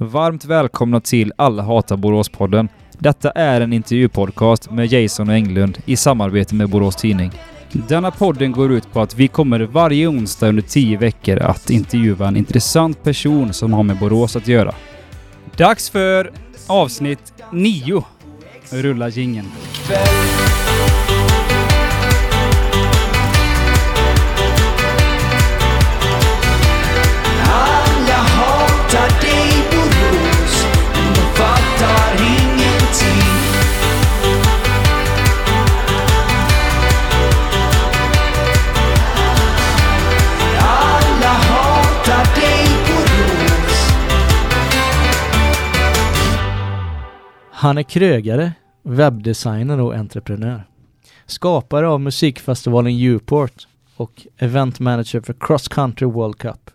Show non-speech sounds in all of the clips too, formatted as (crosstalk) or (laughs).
Varmt välkomna till Alla hatar Borås-podden. Detta är en intervjupodcast med Jason och Englund i samarbete med Borås Tidning. Denna podden går ut på att vi kommer varje onsdag under tio veckor att intervjua en intressant person som har med Borås att göra. Dags för avsnitt 9. Rulla jingeln. Han är krögare, webbdesigner och entreprenör. Skapare av musikfestivalen Uport och eventmanager för Cross Country World Cup.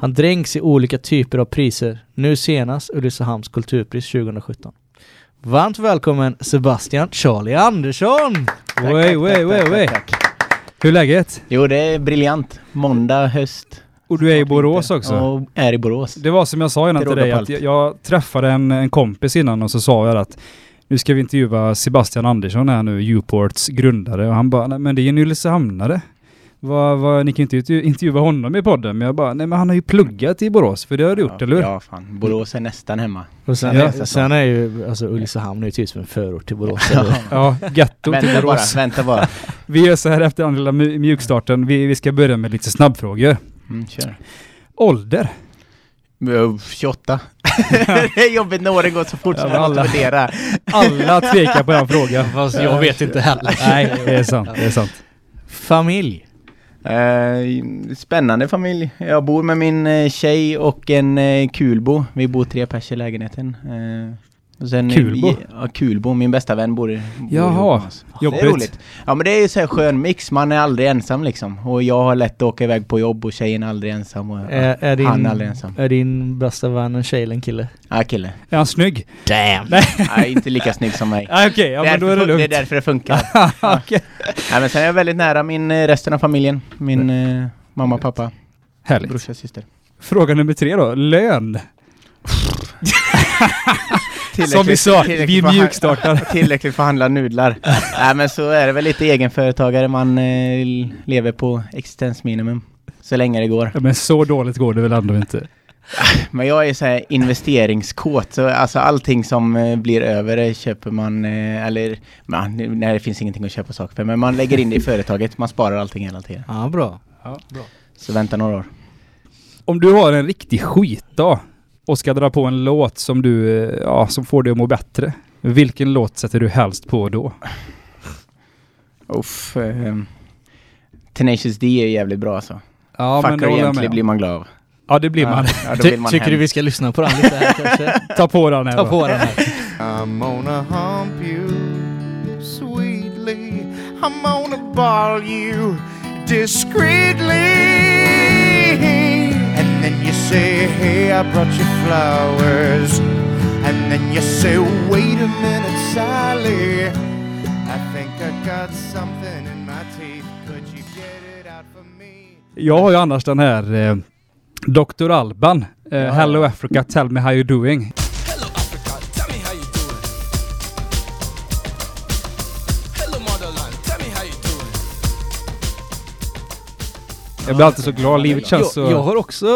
Han dränks i olika typer av priser, nu senast Ulricehamns kulturpris 2017. Varmt välkommen Sebastian Charlie Andersson! Wey, wey, wey, wey. Hur är läget? Jo, det är briljant. Måndag, höst. Och du är i Borås också? Och är i Borås. Det var som jag sa innan till dig, att jag, jag träffade en, en kompis innan och så sa jag att nu ska vi intervjua Sebastian Andersson här nu, Uports grundare. Och han bara, nej men det är en Ulricehamnare. Vad, vad, ni kan ju inte intervju- intervjua honom i podden. Men jag bara, nej men han har ju pluggat i Borås, för det har du gjort, ja, eller hur? Ja, fan. Borås är nästan hemma. Och sen, Ja. är, sen är ju, alltså Ulricehamn är ju typ som en förort till Borås. (laughs) Ja. Ja, getto till Vänta bara, Borås. vänta bara. Vi gör så här efter den lilla mju- mjukstarten. Vi, vi ska börja med lite snabbfrågor. Mm, kör. Ålder? Uh, 28. (laughs) det är jobbigt när åren går så fort så Ja, man måste alla- värdera. Alla tvekar på den frågan. (laughs) Fast jag vet inte heller. Nej, det är sant. Det är sant. Familj. Eh, spännande familj. Jag bor med min eh, tjej och en eh, kulbo. Vi bor tre pers i lägenheten. Eh, sen, Kulbo? Ja, kulbo. Min bästa vän bor, bor Jaha, oss. Det jobbigt. är roligt. Ja men det är ju så här skön mix. Man är aldrig ensam liksom. Och jag har lätt att åka iväg på jobb och tjejen är aldrig ensam. Och, Är, är, din, Han är aldrig ensam. är din bästa vän en tjej eller en kille? Ja, kille. Är han snygg? Damn! Nej, inte lika snygg som mig. Nej, (laughs) okej. ja, men då är det lugnt. det är därför det funkar. (laughs) Okej. Nej, men sen är jag väldigt nära min eh, resten av familjen. Min eh, mamma, pappa, Härligt. brorsa, syster. Fråga nummer tre då. Lön. (laughs) Som vi sa, vi mjukstartar. (laughs) Tillräckligt för att handla nudlar. (laughs) Nej men så är det väl lite egenföretagare. Man eh, lever på existensminimum. Så länge det går. Ja, men så dåligt går det väl ändå inte? (laughs) Men jag är så här investeringskåt. Så alltså allting som eh, blir över eh, köper man, eh, eller man, nej det finns ingenting att köpa saker för. Men man lägger in det i företaget. Man sparar allting hela tiden. Ja, bra. Så vänta några år. Om du har en riktig skitdag och ska dra på en låt som du, eh, ja, som får dig att må bättre. Vilken låt sätter du helst på då? Uff. Eh, Tenacious D är jävligt bra alltså. Ja, Fucker jag egentligen med blir man glad av. Ja, det blir man. Ja, Ty, man tycker hem. du vi ska lyssna på den lite här (laughs) kanske? Ta på den här Ta på den här. I'm gonna hump you sweetly. I'm gonna ball you discreetly. And then you say, Hey, I brought you flowers. And then you say, Wait a minute, Sally. I think I got something in my teeth. Could you get it out for me? Jag har ju annars den här eh, Dr. Alban. Eh, Hello Africa, tell me how you doing. Jag blir alltid så glad. Livet känns så... Jag, jag har också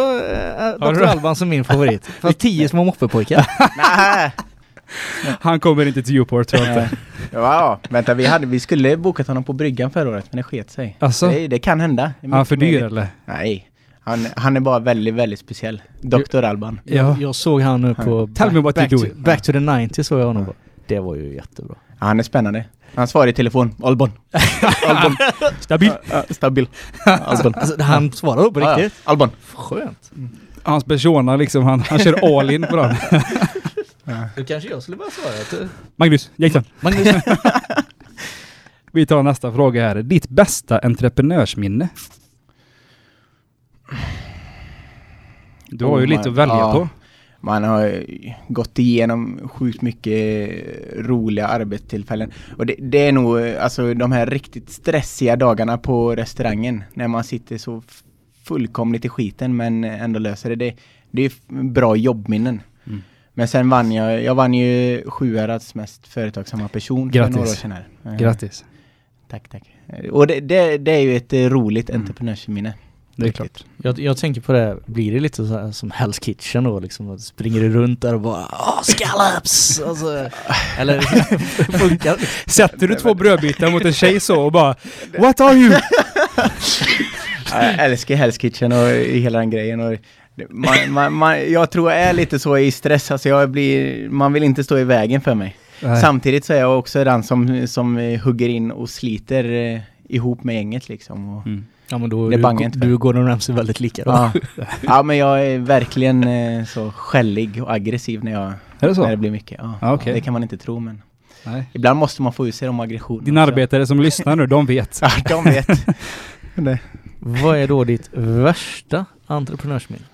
äh, Dr. Alban som min favorit. (laughs) Fast tio små moppepojkar. (laughs) Nej! Han kommer inte till Uport tror jag inte. Ja, ja, vänta vi, hade, vi skulle bokat honom på bryggan förra året men det sket sig. Alltså? Det, det kan hända. Det är han för dyr eller? Nej. Han, han är bara väldigt, väldigt speciell. Dr. Alban. Ja. Jag, jag såg han nu på Tell me what back, you to, back to the 90 såg jag honom på. Det var ju jättebra. Ja, han är spännande. Han svarar i telefon. Alban. (laughs) Alban. Stabil. Ja, stabil. Alban. Alltså, han svarade på Ja, ja. riktigt. Alban. Skönt. Hans persona liksom, han, han kör all in på den. (laughs) Då kanske jag skulle börja svara. Magnus, Jason. Magnus, (laughs) Vi tar nästa fråga här. Ditt bästa entreprenörsminne? Du har ju Oh, lite att välja ja. på. Man har gått igenom sjukt mycket roliga arbetstillfällen. Och det, det är nog alltså de här riktigt stressiga dagarna på restaurangen. När man sitter så fullkomligt i skiten men ändå löser det. Det, det är bra jobbminnen. Mm. Men sen vann jag, jag vann ju Sjuhärads mest företagsamma person för Grattis. några år sedan här. Grattis. Tack, tack. Och det, det, det är ju ett roligt Mm. entreprenörsminne. Det är klart. Jag, jag tänker på det, blir det lite så här som Hell's Kitchen då liksom? Springer du runt där och bara Åh, scallops! Alltså, (laughs) eller funkar? Sätter du två brödbitar mot en tjej så och bara What are you? (laughs) Ja, Jag älskar Hell's Kitchen och hela den grejen. Och man, man, man, jag tror jag är lite så i stress, alltså jag blir, man vill inte stå i vägen för mig. Nej. Samtidigt så är jag också den som, som hugger in och sliter eh, ihop med gänget liksom. Och, Mm. Ja men då Det du, inte du går och Ramsey väldigt lika då. ja. (laughs) ja men jag är verkligen eh, så skällig och aggressiv när, jag, Är det så? när det blir mycket. Ja. Ja, okej. Det kan man inte tro men Nej. ibland måste man få ut sig de aggressionerna. Dina också. arbetare som lyssnar nu, de vet. (laughs) Ja, de vet. (laughs) Vad är då ditt värsta entreprenörsminne?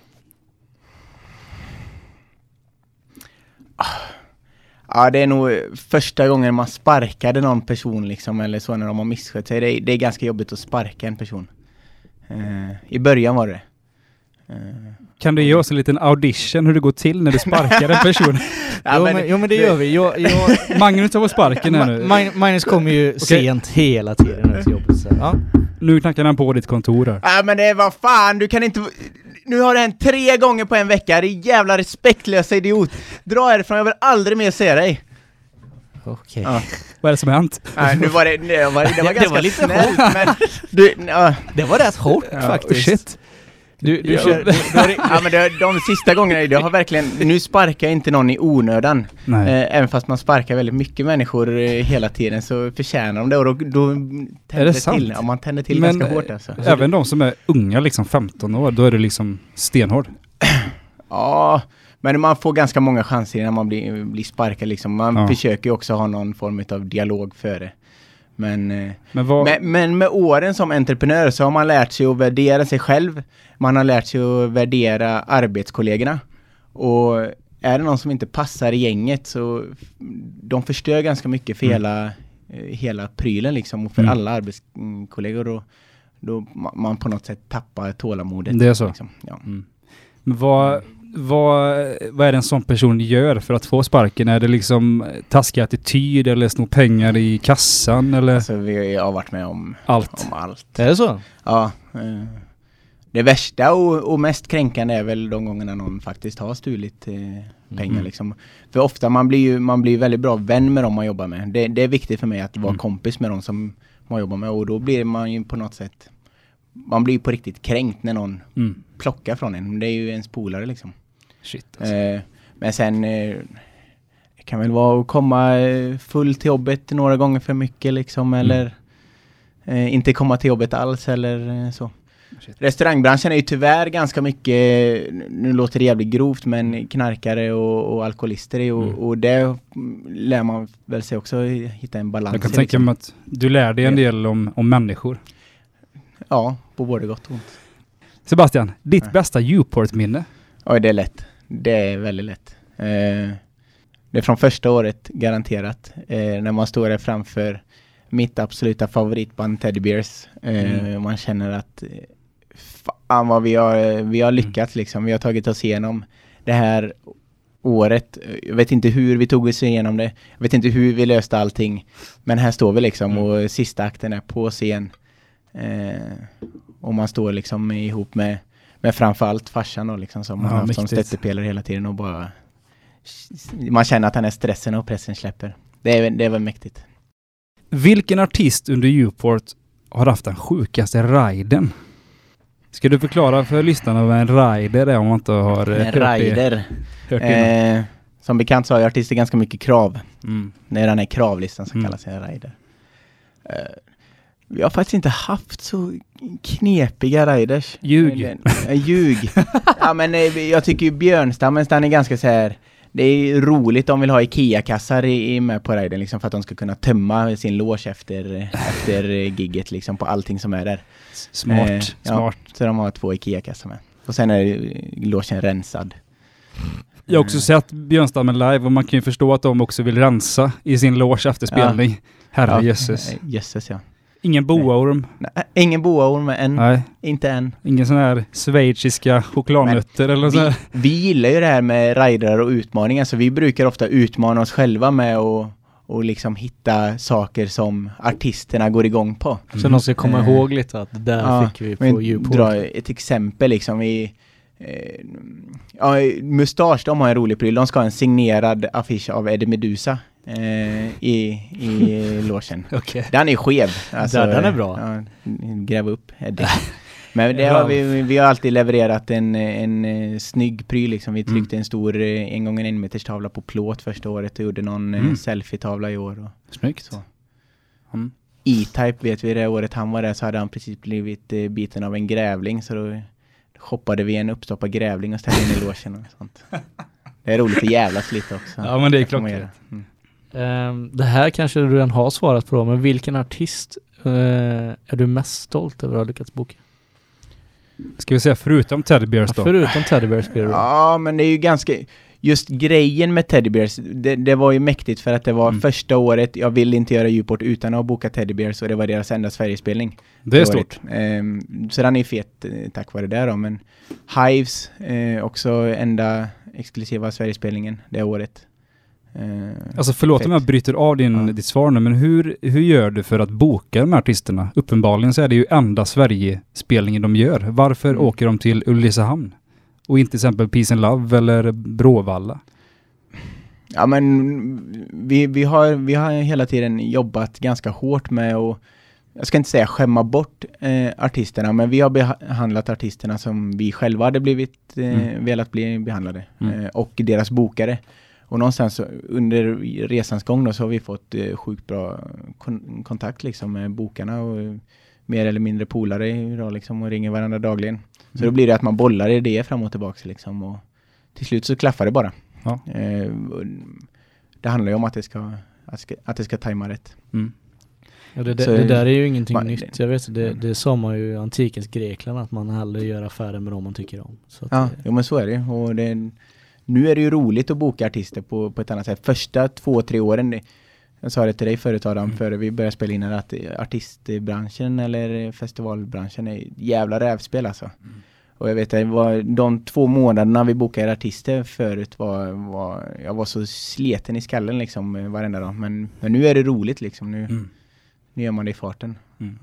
Ja, det är nog första gången man sparkade någon person liksom, eller så när de har misskött sig. Det är, det är ganska jobbigt att sparka en person. Eh, I början var det. Eh, Kan du ge oss en liten audition hur det går till när du sparkar en person? (laughs) ja, jo, men- jo men det gör vi. Jag, jag, (laughs) Magnus tar på sparken här nu. Ma- Ma- Magnus kommer ju sent hela tiden till jobbet. Så, ja. Nu knackar han på ditt kontor här. Ja men det var fan, du kan inte... Nu har det hänt tre gånger på en vecka, din jävla respektlösa idiot! Dra härifrån, jag vill aldrig mer se dig! Okej. Ja. Vad är det som har hänt? Nej, nu var det, det var, det var (laughs) Det ganska var lite snällt, men... (laughs) Du, ja, Det var rätt hårt Ja, faktiskt. shit. Du, du Ja. du, du ja men det, de sista gångerna, det har verkligen... Nu sparkar jag inte någon i onödan. Eh, även fast man sparkar väldigt mycket människor eh, hela tiden så förtjänar de det och då, då tänder det det sant? till. Ja, man tänder till Men, ganska hårt alltså. Även de som är unga, liksom 15 år, då är det liksom stenhård. Ja, men man får ganska många chanser när man blir, blir sparkad liksom. Man Ja. försöker ju också ha någon form av dialog före. Men, eh, Men vad... men, men med åren som entreprenör så har man lärt sig att värdera sig själv. Man har lärt sig att värdera arbetskollegorna. Och är det någon som inte passar i gänget så de förstör ganska mycket för Mm. hela, eh, hela prylen liksom och för Mm. alla arbetskollegor. Då, då ma- man på något sätt tappar tålamodet. Det är så? Liksom. Ja. Mm. Men vad, vad, vad är det en sån person gör för att få sparken? Är det liksom taskig attityd eller sno pengar i kassan eller Alltså vi har varit med om, allt? om allt. är det så? Ja. Eh, det värsta och, och mest kränkande är väl de gångerna någon faktiskt har stulit eh, pengar Mm. liksom. För ofta man blir ju man blir väldigt bra vän med dem man jobbar med. Det, det är viktigt för mig att vara Mm. kompis med dem som man jobbar med och då blir man ju på något sätt man blir på riktigt kränkt när någon Mm. plockar från en. Det är ju ens polare liksom. Shit alltså. Eh, men sen eh, det kan väl vara att komma eh, full till jobbet några gånger för mycket liksom eller eh, inte komma till jobbet alls eller eh, så. Shit. Restaurangbranschen är ju tyvärr ganska mycket, nu låter det jävligt grovt, men knarkare och, och alkoholister och, Mm. och det mm, lär man väl sig också hitta en balans Jag kan tänka liksom. mig att du lär dig en del om, om människor. Ja, på både gott och ont. Sebastian, ditt Nej. bästa Uport-minne? Oj, det är lätt. Det är väldigt lätt. Eh, det är från första året, garanterat. Eh, när man står där framför mitt absoluta favoritband Teddy Bears. Eh, Mm. Man känner att fan vad vi har, vi har lyckats liksom. Vi har tagit oss igenom det här året. Jag vet inte hur vi tog oss igenom det. Jag vet inte hur vi löste allting. Men här står vi liksom Mm. och sista akten är på scen. Eh, och man står liksom ihop med, med framförallt farsan då liksom som Ja, har haft som stöttepelare hela tiden och bara man känner att den här stressen och pressen släpper. Det är, det är väl mäktigt. Vilken artist under Uport har haft den sjukaste riden? Ska du förklara för lyssnarna vad en rider är om man inte har eh, En hört det? rider. Hört det? Eh, som bekant så har ju artister ganska mycket krav. Mm. Det är den här kravlistan som Mm. kallas en rider. Eh, vi har faktiskt inte haft så knepiga riders. Ljug. Eh, ljug. ja men eh, jag tycker ju Björnstammens den är ganska så här. Det är roligt om vill ha IKEA-kassar i, i med på riden liksom för att de ska kunna tömma sin loge efter, efter eh, gigget liksom på allting som är där. Smart, Eh, ja. smart. Så de har två IKEA-kassar med. Och sen är logen rensad. Jag har också sett Björnstammen live och man kan ju förstå att de också vill rensa i sin loge efter spelning. Herre jösses. eh, Jösses ja. Ingen boaorm. Nej, ingen boaorm än. Nej. Inte än. Ingen sån här schweiziska chokladnötter eller så Vi, vi gillar ju det här med ridrar och utmaningar så vi brukar ofta utmana oss själva med att och liksom hitta saker som artisterna går igång på. Så de ska komma Eh, ihåg lite att det där ja, fick vi på Uport. dra ett exempel liksom i eh, Ja, Mustasch, de har en rolig pryl. De ska ha en signerad affisch av Eddie Meduza eh, i, i (laughs) logen. Okej. Den är skev. Alltså, Den- den är bra. Ja, gräv upp Eddie. (laughs) Men det har vi, vi har alltid levererat en, en, eh, snygg pryl liksom. Vi tryckte en stor, eh, en gång en enmeters tavla på plåt första året och gjorde någon Mm. mm. selfie-tavla i år. Och Snyggt. så. Mm. E-Type vet vi det året han var där så hade han precis blivit eh, biten av en grävling så då shoppade vi en uppstoppad grävling och ställde in i logen och sånt. (laughs) Det är roligt att jävlas lite också. Ja men det är klockrent. Mm. Ehm, det här kanske du redan har svarat på, men vilken artist eh, är du mest stolt över att ha lyckats boka? Ska vi säga förutom Teddy Bears Ja, då? förutom Teddy Bears blir det. Ja, men det är ju ganska... Just grejen med Teddy Bears, det, det var ju mäktigt för att det var Mm. första året, jag ville inte göra Djuport utan att ha bokat Teddy Bears och det var deras enda Sverigespelning. det är det stort. året. Ehm, så den är fet eh, tack vare det då, men Hives, eh, också enda exklusiva Sverigespelningen det året. Eh, Alltså förlåt fett. om jag bryter av din, Ja. ditt svar nu, men hur, hur gör du för att boka de här artisterna? Uppenbarligen så är det ju enda Sverige-spelningen de gör. Varför Mm. åker de till Ulricehamn? Och inte till exempel Peace and Love eller Bråvalla? Ja men vi, vi, har, vi har hela tiden jobbat ganska hårt med att, jag ska inte säga skämma bort eh, artisterna, men vi har behandlat artisterna som vi själva hade blivit, eh, Mm. velat bli behandlade. Mm. Eh, och deras bokare. Och någonstans under resans gång då så har vi fått eh, sjukt bra kon- kontakt liksom med bokarna och mer eller mindre polare idag liksom och ringer varandra dagligen. Så Mm. då blir det att man bollar idéer fram och tillbaka liksom och till slut så klaffar det bara. Ja. Eh, det handlar ju om att det ska, att det ska, att det ska tajma rätt. Mm. Ja, det, det, Så- det där är ju ingenting man- nytt. Jag vet, det, det sa man ju i antikens Grekland att man hellre gör affärer med dem man tycker om. Så att, Ja, eh, jo, men så är det. Och det. Nu är det ju roligt att boka artister på, på ett annat sätt. Första två, tre åren, jag sa det till dig förut Adam, Mm. före vi började spela in att artistbranschen eller festivalbranschen är jävla rävspel alltså. Mm. Och jag vet var de två månaderna vi bokade artister förut var, var jag var så sleten i skallen liksom varenda dag. Men, men nu är det roligt liksom. Nu, Mm. Nu gör man det i farten. Mm.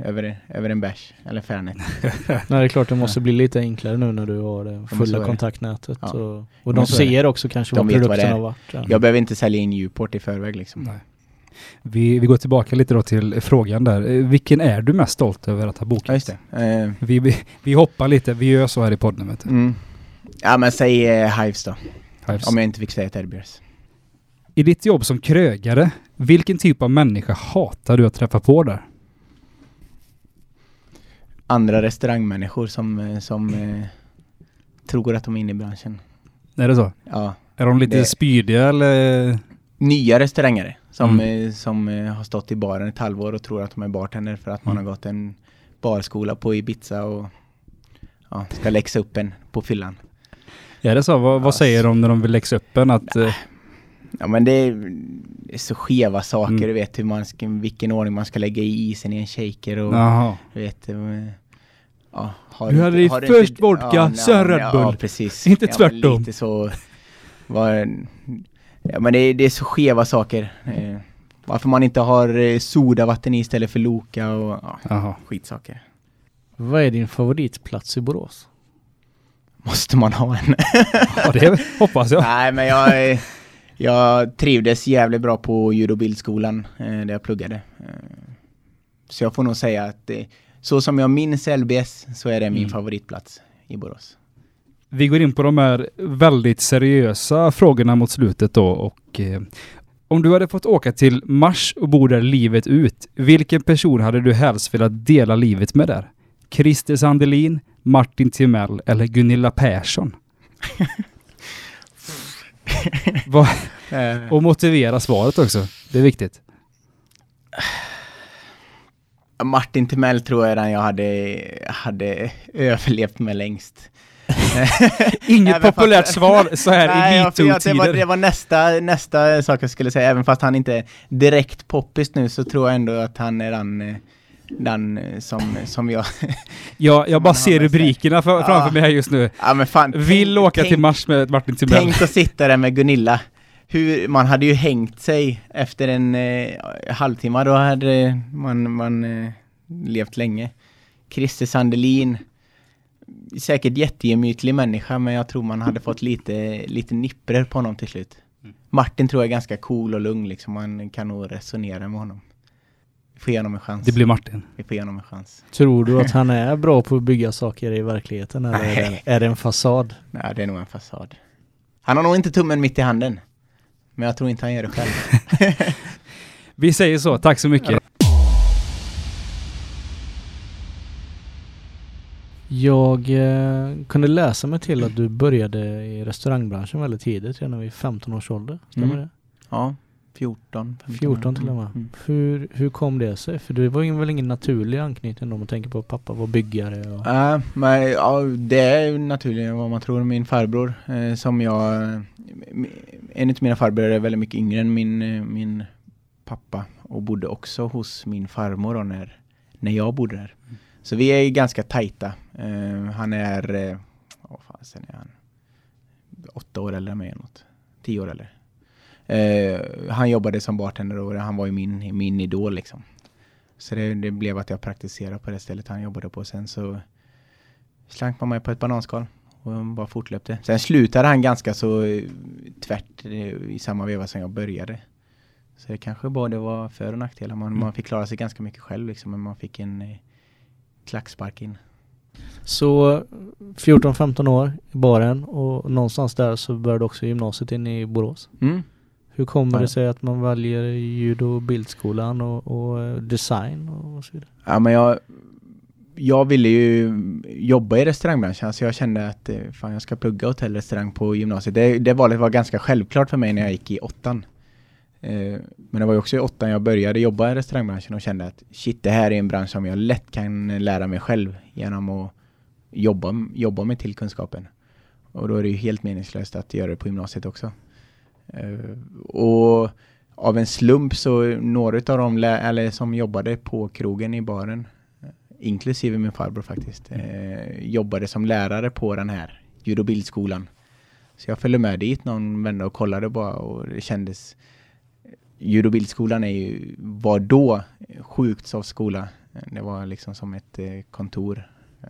Eh, över, över en bärs eller Fernet. (laughs) Nej, det är klart det måste bli lite enklare nu när du har det fulla det. kontaktnätet. Ja. Och, och de ser också kanske De vad produkten har varit. Ja. Jag behöver inte sälja in Newport i förväg liksom. Nej. Vi, vi går tillbaka lite då till frågan där. Eh, Vilken är du mest stolt över att ha bokat? Ja, just det. Eh, Vi, vi, vi hoppar lite, vi gör så här i podden vet du. mm. Ja men säg eh, Hives då. Hives. Om jag inte fick säga Teddy Bears. I ditt jobb som krögare, vilken typ av människa hatar du att träffa på där? Andra restaurangmänniskor som, eh, som eh, tror att de är inne i branschen. Är det så? Ja. Är de lite Det- spydiga eller? Nya restaurangare som, Mm. eh, som eh, har stått i baren ett halvår och tror att de är bartender för att man Mm. har gått en barskola på Ibiza och ja, ska läxa upp en på fyllan. Är det så? Vad, vad Ja, säger de när de vill läxa upp en? Att, eh, Ja men det är, det är så skeva saker, Mm. du vet hur man ska, vilken ordning man ska lägga i isen i en shaker och jaha. du vet eh, ja, har Du hade i har först vodka, nej, sen Red Ja, Bull. precis. (laughs) Inte ja, men tvärtom. Lite så, var, ja, men det, är- det är så skeva saker. Eh, varför man inte har eh, sodavatten i istället för Loka och ja, Jaha. skitsaker. Vad är din favoritplats i Borås? Måste man ha en? Ja, det (laughs) hoppas jag. Nej men jag, eh, jag trivdes jävligt bra på ljud och bildskolan eh, där jag pluggade. Eh, så jag får nog säga att så som jag minns LBS så är det min Mm. favoritplats i Borås. Vi går in på de här väldigt seriösa frågorna mot slutet då och eh, om du hade fått åka till Mars och bo där livet ut, vilken person hade du helst velat dela livet med där? Christer Sandelin, Martin Timell eller Gunilla Persson? (laughs) (laughs) Vad- Eh, och motivera svaret också. Det är viktigt. Martin Timell tror jag den jag hade, hade överlevt med längst. (laughs) Inget (laughs) Även fast- populärt svar så här Nej, i ja, för att det, var, det metoo-tider. var nästa, nästa sak jag skulle säga, även fast han inte är direkt poppis nu så tror jag ändå att han är den, eh, den eh, som, som jag... (laughs) Ja, jag bara ser rubrikerna för, Ja. framför mig här just nu. Ja men fan, Vill tänk- åka tänk, till Mars med Martin Timell. Tänk att sitta där med Gunilla. Hur, man hade ju hängt sig efter en eh, halvtimme, då hade man, man eh, levt länge. Christer Sandelin, säkert jättegemytlig människa, men jag tror man hade fått lite, lite nipper på honom till slut. Martin tror jag är ganska cool och lugn liksom, man kan nog resonera med honom. Vi får ge honom en chans. Det blir Martin. Vi får ge honom en chans. Tror du att (laughs) han är bra på att bygga saker i verkligheten eller är det, är det en fasad? Nej, det är nog en fasad. Han har nog inte tummen mitt i handen. Men jag tror inte han gör det själv. (laughs) Vi säger så, tack så mycket. Jag eh, kunde läsa mig till att du började i restaurangbranschen väldigt tidigt, redan vid 15 års ålder. Stämmer Mm. det? Ja, 14. 15. 14 till och med. Mm. Hur, hur kom det sig? För det var ju väl ingen naturlig anknytning om man tänker på att pappa var byggare och... Ja, men ja, det är ju naturligen vad man tror. Min farbror eh, som jag... En av mina farbröder är väldigt mycket yngre än min, eh, min pappa och bodde också hos min farmor då när, när jag bodde där. Så vi är ganska tajta. Eh, han är... Eh, vad fan sen är han? Åtta år äldre än mig eller något. Tio år äldre. Eh, han jobbade som bartender och han var ju min, min idol liksom. Så det, det blev att jag praktiserade på det stället han jobbade på. Sen så slank man mig på ett bananskal och bara fortlöpte. Sen slutade han ganska så eh, tvärt eh, i samma veva som jag började. Så det kanske både var för och nackdelar. Man, man fick klara sig ganska mycket själv liksom, men man fick en eh, klackspark in. Så 14-15 år i baren och någonstans där så började också gymnasiet in i Borås. Mm. Hur kommer Ja. det sig att man väljer judo och bildskolan och, och eh, design och så vidare? Ja, men jag, jag ville ju jobba i restaurangbranschen, så jag kände att eh, fan, jag ska plugga hotell och restaurang på gymnasiet. Det, det valet var ganska självklart för mig när jag gick i åttan. Eh, men det var ju också i åttan jag började jobba i restaurangbranschen och kände att shit, det här är en bransch som jag lätt kan lära mig själv genom att jobba, jobba mig till kunskapen. Och då är det ju helt meningslöst att göra det på gymnasiet också. Eh, och av en slump så några av dem eller som jobbade på krogen i baren, eh, inklusive min farbror faktiskt, eh, jobbade som lärare på den här ljud och bildskolan. Så jag följde med dit någon vända och kollade bara och det kändes Ljud och bildskolan är ju, var då sjukt soft skola. Det var liksom som ett eh, kontor eh,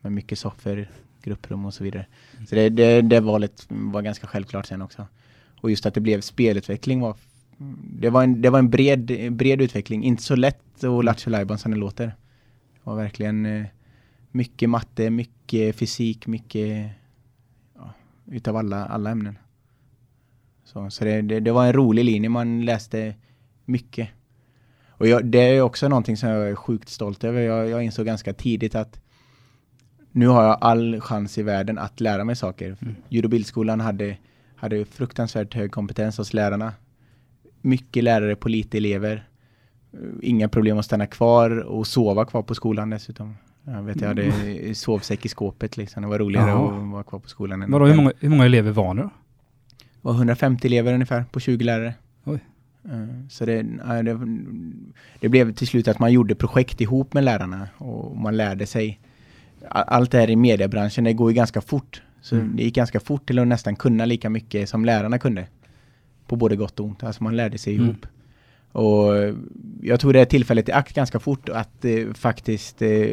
med mycket soffor, grupprum och så vidare. Så det, det, det valet var ganska självklart sen också. Och just att det blev spelutveckling var det var en, det var en bred, bred utveckling. Inte så lätt och lattjo lajban som det låter. Det var verkligen eh, mycket matte, mycket fysik, mycket ja, utav alla, alla ämnen. Så, så det, det, det var en rolig linje, man läste mycket. Och jag, det är också någonting som jag är sjukt stolt över. Jag, jag insåg ganska tidigt att nu har jag all chans i världen att lära mig saker. Mm. Ljud och bildskolan hade, hade fruktansvärt hög kompetens hos lärarna. Mycket lärare på lite elever. Eh, Inga problem att stanna kvar och sova kvar på skolan dessutom. Jag vet, jag hade sovsäck i skåpet liksom. Det var roligare Jaha. att vara kvar på skolan. än Vadå, hur många, hur många elever var ni då? var 150 elever ungefär på 20 lärare. Oj. Eh, Så det, det, det blev till slut att man gjorde projekt ihop med lärarna och man lärde sig. Allt det här i mediebranschen, det går ju ganska fort. Så Mm. det gick ganska fort till att nästan kunna lika mycket som lärarna kunde. På både gott och ont, alltså man lärde sig Mm. ihop. Och jag tog det här tillfället i akt ganska fort att eh, faktiskt eh,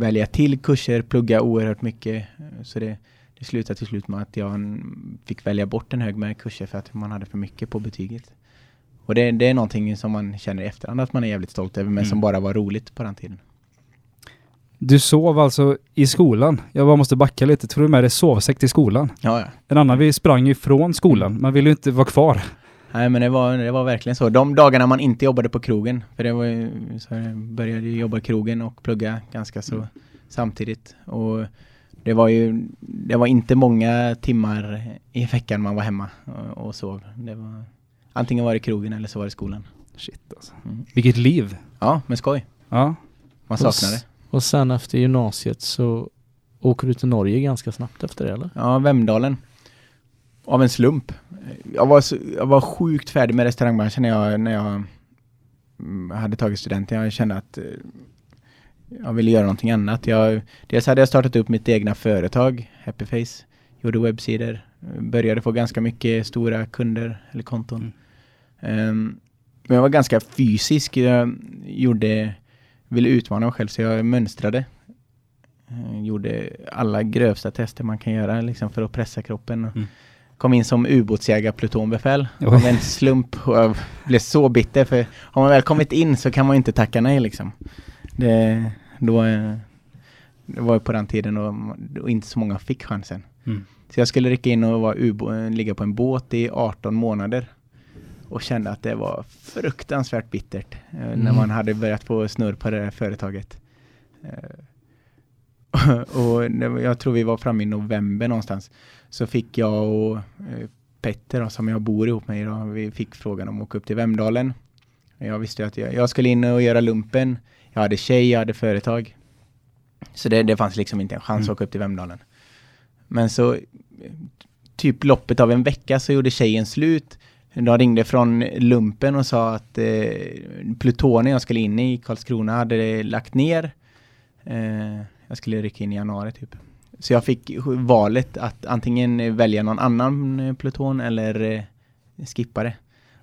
välja till kurser, plugga oerhört mycket. Så det, det slutade till slut med att jag fick välja bort en hög med kurser för att man hade för mycket på betyget. Och det, det är någonting som man känner i efterhand att man är jävligt stolt över, men Mm. som bara var roligt på den tiden. Du sov alltså i skolan. Jag bara måste backa lite. Tror du med dig sovsäck till skolan? Ja, ja. En annan vi sprang ju ifrån skolan. Man ville ju inte vara kvar. Nej men det var, det var verkligen så. De dagarna man inte jobbade på krogen, för det var ju, så jag började ju jobba i krogen och plugga ganska så samtidigt. Och det var ju, det var inte många timmar i veckan man var hemma och, och sov. Det var, antingen var det krogen eller så var det skolan. Shit alltså. Mm. Vilket liv. Ja, men skoj. Ja. Man saknar det. Och sen efter gymnasiet så åker du till Norge ganska snabbt efter det eller? Ja, Vemdalen. Av en slump. Jag var, jag var sjukt färdig med restaurangbranschen när jag, när jag mm, hade tagit studenten. Jag kände att eh, jag ville göra någonting annat. Jag, dels hade jag startat upp mitt egna företag, Happyface. Gjorde webbsidor. Började få ganska mycket stora kunder eller konton. Ehm, men jag var ganska fysisk. Jag gjorde, ville utmana mig själv så jag mönstrade. Eh, gjorde alla grövsta tester man kan göra liksom för att pressa kroppen. Och Mm. Kom in som ubåtsjägar-plutonbefäl av en slump och jag blev så bitter för har man väl kommit in så kan man inte tacka nej liksom. Det, då, eh, det var på den tiden och, och inte så många fick chansen. Mm. Så jag skulle rycka in och vara ligga på en båt i 18 månader. Och kände att det var fruktansvärt bittert. eh, När Mm. man hade börjat få snurr på det här företaget. Eh, (laughs) och jag tror vi var framme i november någonstans. Så fick jag och eh, Petter då, som jag bor ihop med idag, vi fick frågan om att åka upp till Vemdalen. Jag visste att jag, jag skulle in och göra lumpen. Jag hade tjej, jag hade företag. Så det, det fanns liksom inte en chans Mm. att åka upp till Vemdalen. Men så eh, typ loppet av en vecka så gjorde tjejen slut. De ringde från lumpen och sa att eh, plutonen jag skulle in i Karlskrona hade lagt ner. Eh, jag skulle rycka in i januari typ. Så jag fick valet att antingen välja någon annan eh, pluton eller eh, skippa det.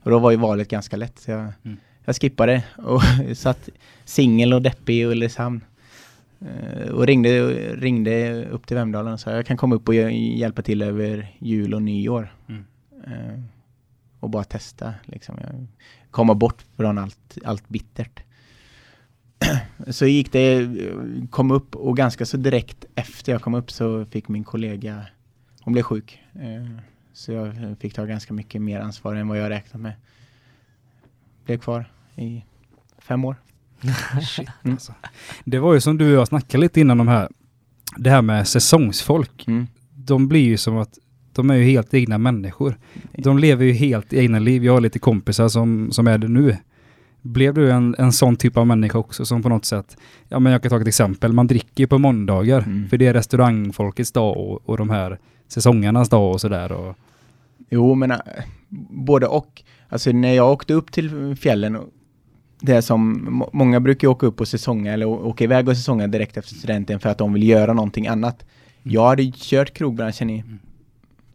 Och då var ju valet ganska lätt. Så jag, Mm. jag skippade (laughs) och satt singel och deppig i Ulricehamn. Eh, och ringde, ringde upp till Vemdalen och sa jag kan komma upp och hj- hjälpa till över jul och nyår. Mm. Och bara testa liksom. Komma bort från allt, allt bittert. (clears throat) så gick det, kom upp och ganska så direkt efter jag kom upp så fick min kollega, hon blev sjuk. Eh, så jag fick ta ganska mycket mer ansvar än vad jag räknat med. Blev kvar i fem år. (laughs) Shit, Mm. alltså. Det var ju som du och jag snackade lite innan de här, det här med säsongsfolk. Mm. De blir ju som att de är ju helt egna människor. De lever ju helt egna liv. Jag har lite kompisar som, som är det nu. Blev du en, en sån typ av människa också som på något sätt, ja men jag kan ta ett exempel, man dricker ju på måndagar Mm. för det är restaurangfolkets dag och, och de här säsongernas dag och sådär. Jo, men äh, både och. Alltså när jag åkte upp till fjällen, det som, må- många brukar åka upp och säsonga eller åka iväg och säsonga direkt efter studenten för att de vill göra någonting annat. Jag hade kört krogbranschen i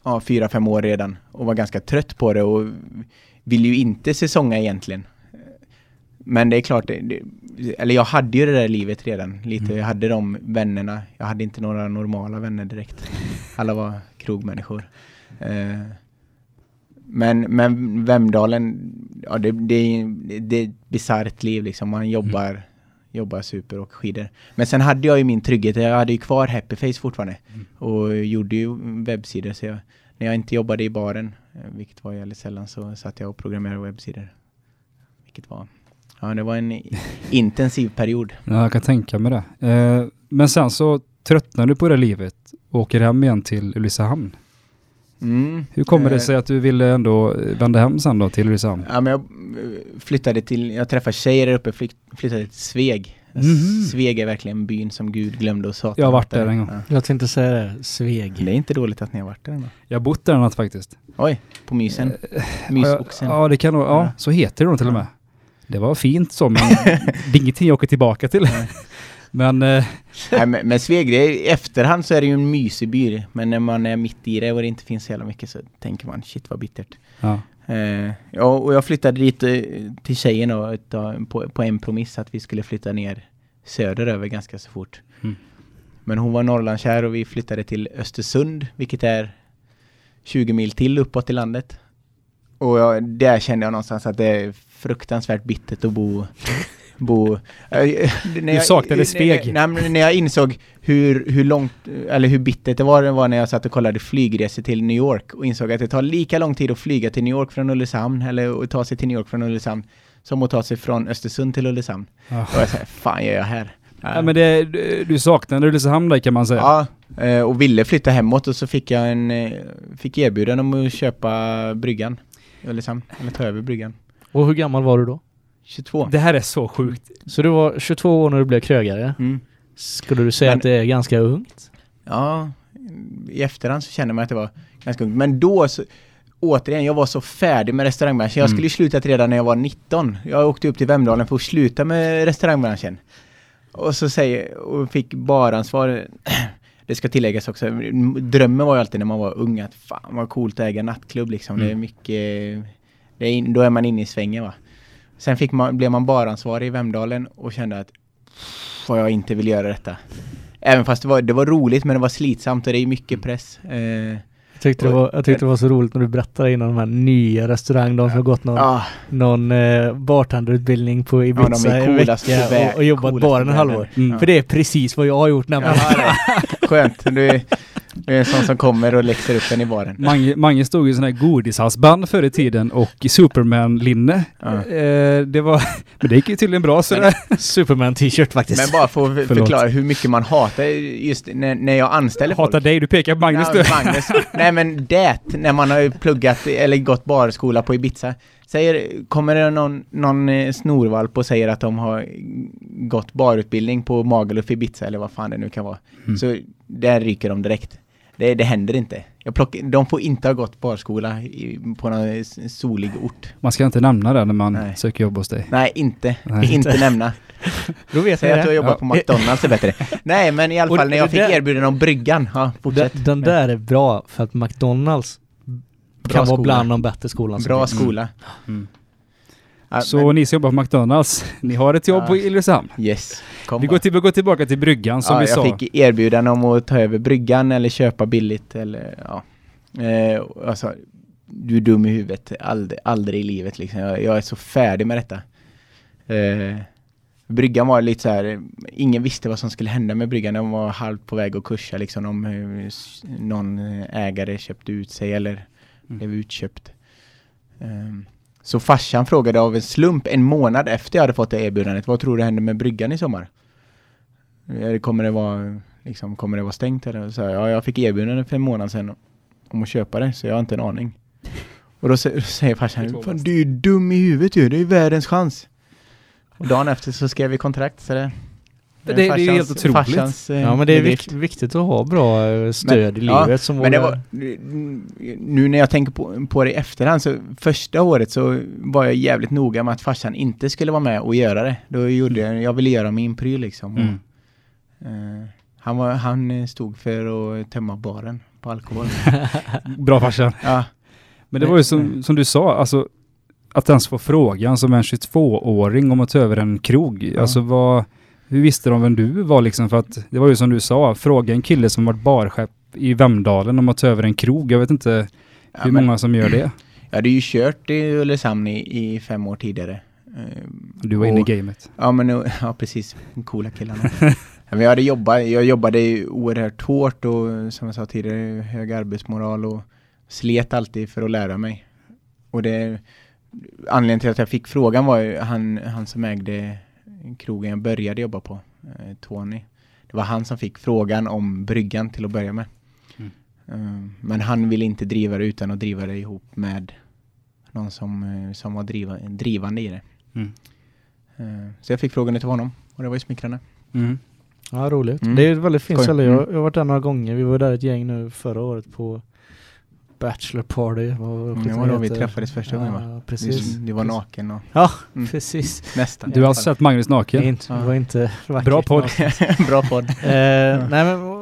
ja, fyra, fem år redan och var ganska trött på det och vill ju inte säsonga egentligen. Men det är klart, det, eller jag hade ju det där livet redan lite. Jag hade de vännerna. Jag hade inte några normala vänner direkt. Alla var krogmänniskor. Eh, men, men Vemdalen, ja det, det, det är ett bisarrt liv liksom. Man jobbar, jobbar super och skidor. Men sen hade jag ju min trygghet. Jag hade ju kvar Happyface fortfarande. Och gjorde ju webbsidor. Så jag, när jag inte jobbade i baren, eh, vilket var väldigt sällan, så satt jag och programmerade webbsidor. Vilket var, ja det var en (laughs) intensiv period. ja, jag kan tänka mig det. Eh, men sen så tröttnar du på det livet och åker hem igen till Ulricehamn. Mm. Hur kommer det Eh, sig att du ville ändå eh, vända hem sen då till Ulricehamn? Ja, men jag eh, flyttade till, jag träffade tjejer där uppe, flytt, flyttade till Sveg. Mhm. Sveg är verkligen byn som Gud glömde och sa Jag har varit där en gång. Ja. Jag tänkte säga det, Sveg. Det är inte dåligt att ni har varit där ändå. Jag har bott där en natt faktiskt. Oj, på mysen. Ja, Mysoxen. Ja, det kan nog, ja, så heter det nog till och med. Det var fint så, men (laughs) det är ingenting jag åker tillbaka till. Men eh, Nej, men, men Sveg, det är, i efterhand så är det ju en mysig by. Men när man är mitt i det och det inte finns så jävla mycket så tänker man shit vad bittert. ja. Eh, ja, och jag flyttade dit eh, till tjejen då, på, på en promiss att vi skulle flytta ner söderöver ganska så fort. Mm. Men hon var Norrlandskär och vi flyttade till Östersund, vilket är 20 mil till uppåt i landet. Och jag, där kände jag någonstans att det är fruktansvärt bittert att bo bo... eh, när jag- saknade Sveg. Nej, men när jag insåg hur, hur långt, eller hur bittert det var, det var när jag satt och kollade flygresor till New York och insåg att det tar lika lång tid att flyga till New York från Ulricehamn, eller att ta sig till New York från Ulricehamn, som att ta sig från Östersund till Ulricehamn. Ja. Och jag säger, fan gör jag här? ja, men det, du- du saknade Ulricehamn där kan man säga. Ja, eh, och ville flytta hemåt och så fick jag en, eh, fick erbjudande om att köpa bryggan Ulricehamn, eller ta över bryggan. Och hur gammal var du då? 22. Det här är så sjukt. Så du var 22 år när du blev krögare. Mm. Skulle du säga Men- att det är ganska ungt? Ja, i efterhand så känner man att det var ganska ungt. Men då så, återigen, jag var så färdig med restaurangbranschen. Jag Mm. skulle ju slutat redan när jag var 19. Jag åkte upp till Vemdalen för att sluta med restaurangbranschen. Och så säger, och fick baransvar. (clears throat) Det ska tilläggas också, drömmen var ju alltid när man var ung att fan vad coolt att äga nattklubb liksom. Det är Mm. mycket, det är då är man inne i svängen va. Sen fick man, blev man baransvarig i Vemdalen och kände att vad jag inte vill göra detta. Även fast det var, det var roligt men det var slitsamt och det är mycket press. Eh, Jag tyckte, det var, jag tyckte det var så roligt när du berättade innan de här nya restaurang, de som har gått någon, ah, någon eh, bartenderutbildning på Ibiza i en vecka och, och jobbat bara en halvår. Mm. För det är precis vad jag har gjort nämligen. Ja, (laughs) Skönt. Du du är en sån som kommer och läxar upp en i baren. Mange, Mange stod i sån här godishalsband förr i tiden och i Superman-linne. Ja. Eh, det var... (laughs) Men det gick ju tydligen bra så det, Superman t-shirt faktiskt. Men bara för att Förlåt. förklara hur mycket man hatar just när, när jag anställer Hatar folk. dig, du pekar på Magnus Ja, du. Magnus. Nej men det, när man har pluggat eller gått barskola på Ibiza. Säger, kommer det någon, någon eh, snorvalp och säger att de har gått barutbildning på Magaluf Ibiza eller vad fan det nu kan vara. Mm. Så där ryker de direkt. Det, det händer inte. Jag plockar, de får inte ha gått barskola i, på någon solig ort. Man ska inte nämna det när man Nej. söker jobb hos dig. Nej, inte. (laughs) Nej. Inte nämna. Då vet Säg jag att du har jobbat Ja. på McDonalds är bättre. (laughs) Nej, men i alla Och fall när jag fick erbjudande om bryggan. Ja, fortsätt. Den, den där är bra för att McDonalds Bra kan vara skola. bland de bättre skolorna som Bra finns. skola. Mm. Ja, Så ni som jobbar på McDonalds, ni har ett jobb Ja. på men, yes. Kom Vi går, till, vi går tillbaka till bryggan som ja, vi jag sa. fick erbjudande om att ta över bryggan eller köpa billigt eller ja. Eh, alltså, du är dum i huvudet. Aldrig, aldrig i livet liksom. Jag, jag är så färdig med detta. Eh, bryggan var lite så här, ingen visste vad som skulle hända med bryggan. Den var halvt på väg att kursa liksom om s- någon ägare köpte ut sig eller Mm. blev utköpt. Ehm, så farsan frågade av en slump en månad efter jag hade fått det erbjudandet, vad tror du händer med bryggan i sommar? Kommer det vara, liksom, kommer det vara stängt eller? Så här, ja, jag fick erbjudande för en månad sedan om att köpa det, så jag har inte en aning. Och då sä- säger farsan, Fan, du är dum i huvudet ju, det är ju världens chans. Och dagen efter så skrev vi kontrakt, så det... Det- det är helt otroligt. farsans, eh, Ja men det är vikt, viktigt att ha bra eh, stöd i ja, livet som Men det vågar- var, nu när jag tänker på, på det i efterhand så första året så var jag jävligt noga med att farsan inte skulle vara med och göra det. Då gjorde jag, jag ville göra min pryl liksom. Mm. Och, eh, han, var, han stod för att tömma baren på alkohol. (laughs) Bra farsan. ja, Men det var ju som, som du sa, alltså att ens få frågan som en 22-åring om att ta över en krog. Ja. Alltså vad, hur visste de vem du var liksom? För att det var ju som du sa, fråga en kille som varit barchef i Vemdalen om att ta över en krog. Jag vet inte ja, hur men, många som gör det. (clears throat) jag hade ju kört i Ulricehamn i, i fem år tidigare. Du var inne i gamet. Ja men nu- (laughs) ja precis, coola killarna. (laughs) Men jag, hade jobbat, jag jobbade oerhört hårt och som jag sa tidigare, hög arbetsmoral och slet alltid för att lära mig. Och det, anledningen till att jag fick frågan var ju han, han som ägde krogen jag började jobba på, eh, Tony. Det var han som fick frågan om bryggan till att börja med. Mm. Eh, men han ville inte driva det utan att driva det ihop med någon som, eh, som var driva, drivande i det. Mm. Eh, Så jag fick frågan till honom och det var ju smickrande. Mm. Ja, roligt. Mm. Det är ett väldigt fint ställe. Jag, Mm. jag har varit där några gånger. Vi var där ett gäng nu förra året på Bachelor Party. Vad Mm, det var då vi träffades första gången va? Ja, precis. Du, du var naken och Ja, Mm. precis. nästan. Du har alltså sett Magnus naken? inte, det var inte vackert. Bra podd. (laughs) Bra podd. Eh, nej men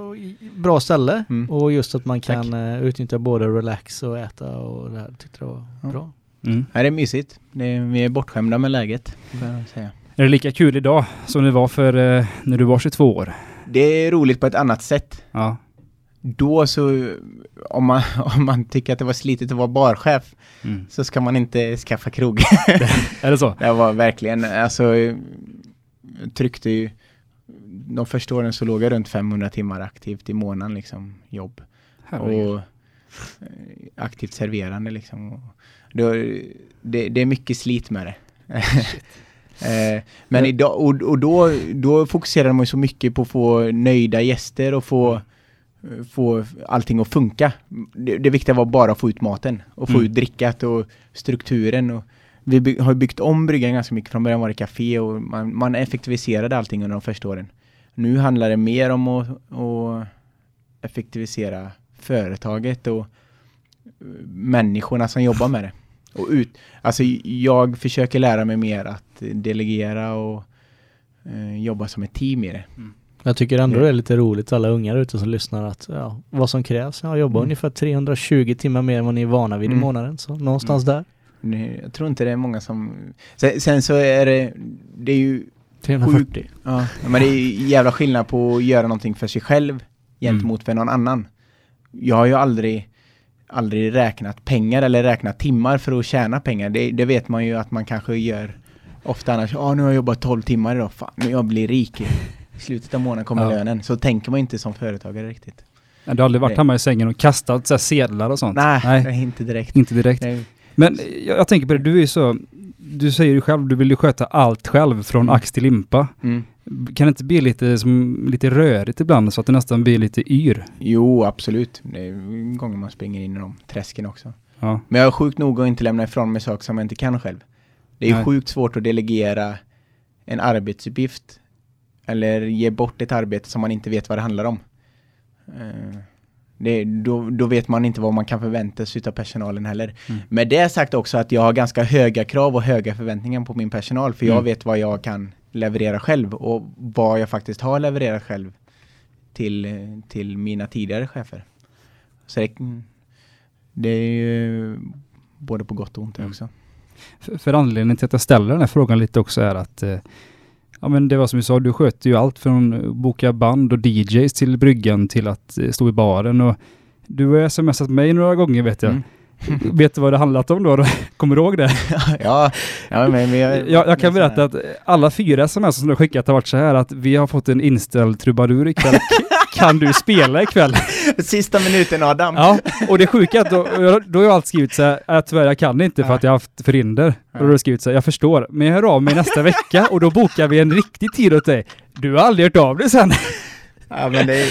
bra ställe Mm. och just att man Tack. kan eh, utnyttja både relax och äta och det här tyckte jag var Ja. bra. Mm. Ja, det är mysigt. Det är, vi är bortskämda med läget. säga. Är det lika kul idag som det var för eh, när du var 22 år? Det är roligt på ett annat sätt. Ja. Då så, om man, (laughs) om man tycker att det var slitigt att vara barchef Mm. så ska man inte skaffa krog. (laughs) Är det så? det var verkligen, alltså tryckte ju de första åren så låg jag runt 500 timmar aktivt i månaden liksom jobb. Herregud. och eh, aktivt serverande liksom. Och Då, det, det är mycket slit med det. (laughs) Eh, Men idag, och, och då, då fokuserar man ju så mycket på att få nöjda gäster och få, få allting att funka. Det, det viktiga var bara att få ut maten och få Mm. ut drickat och strukturen. Och vi by, har byggt om bryggan ganska mycket. Från början var det café och man, man effektiviserade allting under de första åren. Nu handlar det mer om att, att effektivisera företaget och människorna som jobbar med det. Och ut, alltså jag försöker lära mig mer att delegera och eh, jobba som ett team i det. Jag tycker ändå Mm. det är lite roligt alla ungar ute som lyssnar att ja, vad som krävs. Ja, jobba Mm. ungefär 320 timmar mer än vad ni är vana vid i Mm. månaden. Så någonstans där. Nej, Jag tror inte det är många som... Sen, sen så är det, det är ju 340. Ja, men det är ju jävla skillnad på att göra någonting för sig själv gentemot för någon annan. Jag har ju aldrig, aldrig räknat pengar eller räknat timmar för att tjäna pengar. Det, det vet man ju att man kanske gör ofta annars. Ja, nu har jag jobbat 12 timmar idag. Fan, nu jag blir rik. I slutet av månaden kommer Ja. lönen. Så tänker man inte som företagare riktigt. Du har aldrig varit Nej. hemma i sängen och kastat så sedlar och sånt? Nej, Nej, Nej. inte direkt. inte direkt. Nej. Men jag, jag tänker på det, du är så... Du säger ju själv, du vill ju sköta allt själv från Mm. ax till limpa. Mm. Kan det inte bli lite, som, lite rörigt ibland så att det nästan blir lite yr? Jo, absolut. Det är gånger man springer in i de träsken också. Ja. Men jag är sjukt nog att inte lämna ifrån mig saker som jag inte kan själv. Det är Nej. sjukt svårt att delegera en arbetsuppgift eller ge bort ett arbete som man inte vet vad det handlar om. Eh, Det, då, då vet man inte vad man kan förvänta sig av personalen heller. Mm. Med det sagt också att jag har ganska höga krav och höga förväntningar på min personal för jag Mm. vet vad jag kan leverera själv och vad jag faktiskt har levererat själv till, till mina tidigare chefer. Så det, det är ju både på gott och ont Mm. också. För, för anledningen till att jag ställer den här frågan lite också är att eh, Ja men det var som du sa, du sköter ju allt från att boka band och DJs till bryggan till att eh, stå i baren och du har smsat mig några gånger vet jag. Mm. (laughs) vet du vad det handlat om då? (laughs) Kommer du ihåg det? (laughs) ja, ja, men vi har, Jag, jag kan berätta att alla fyra sms som du har skickat har varit så här att vi har fått en inställd trubadur ikväll. Kan du spela ikväll? (laughs) Sista minuten Adam. Ja, och det sjuka är att då, då har jag alltid skrivit så här, att tyvärr jag kan inte för att jag har haft förhinder. Och då har jag skrivit så här, jag förstår, men jag hör av mig nästa vecka och då bokar vi en riktig tid åt dig. Du har aldrig hört av dig sen. Ja, men det,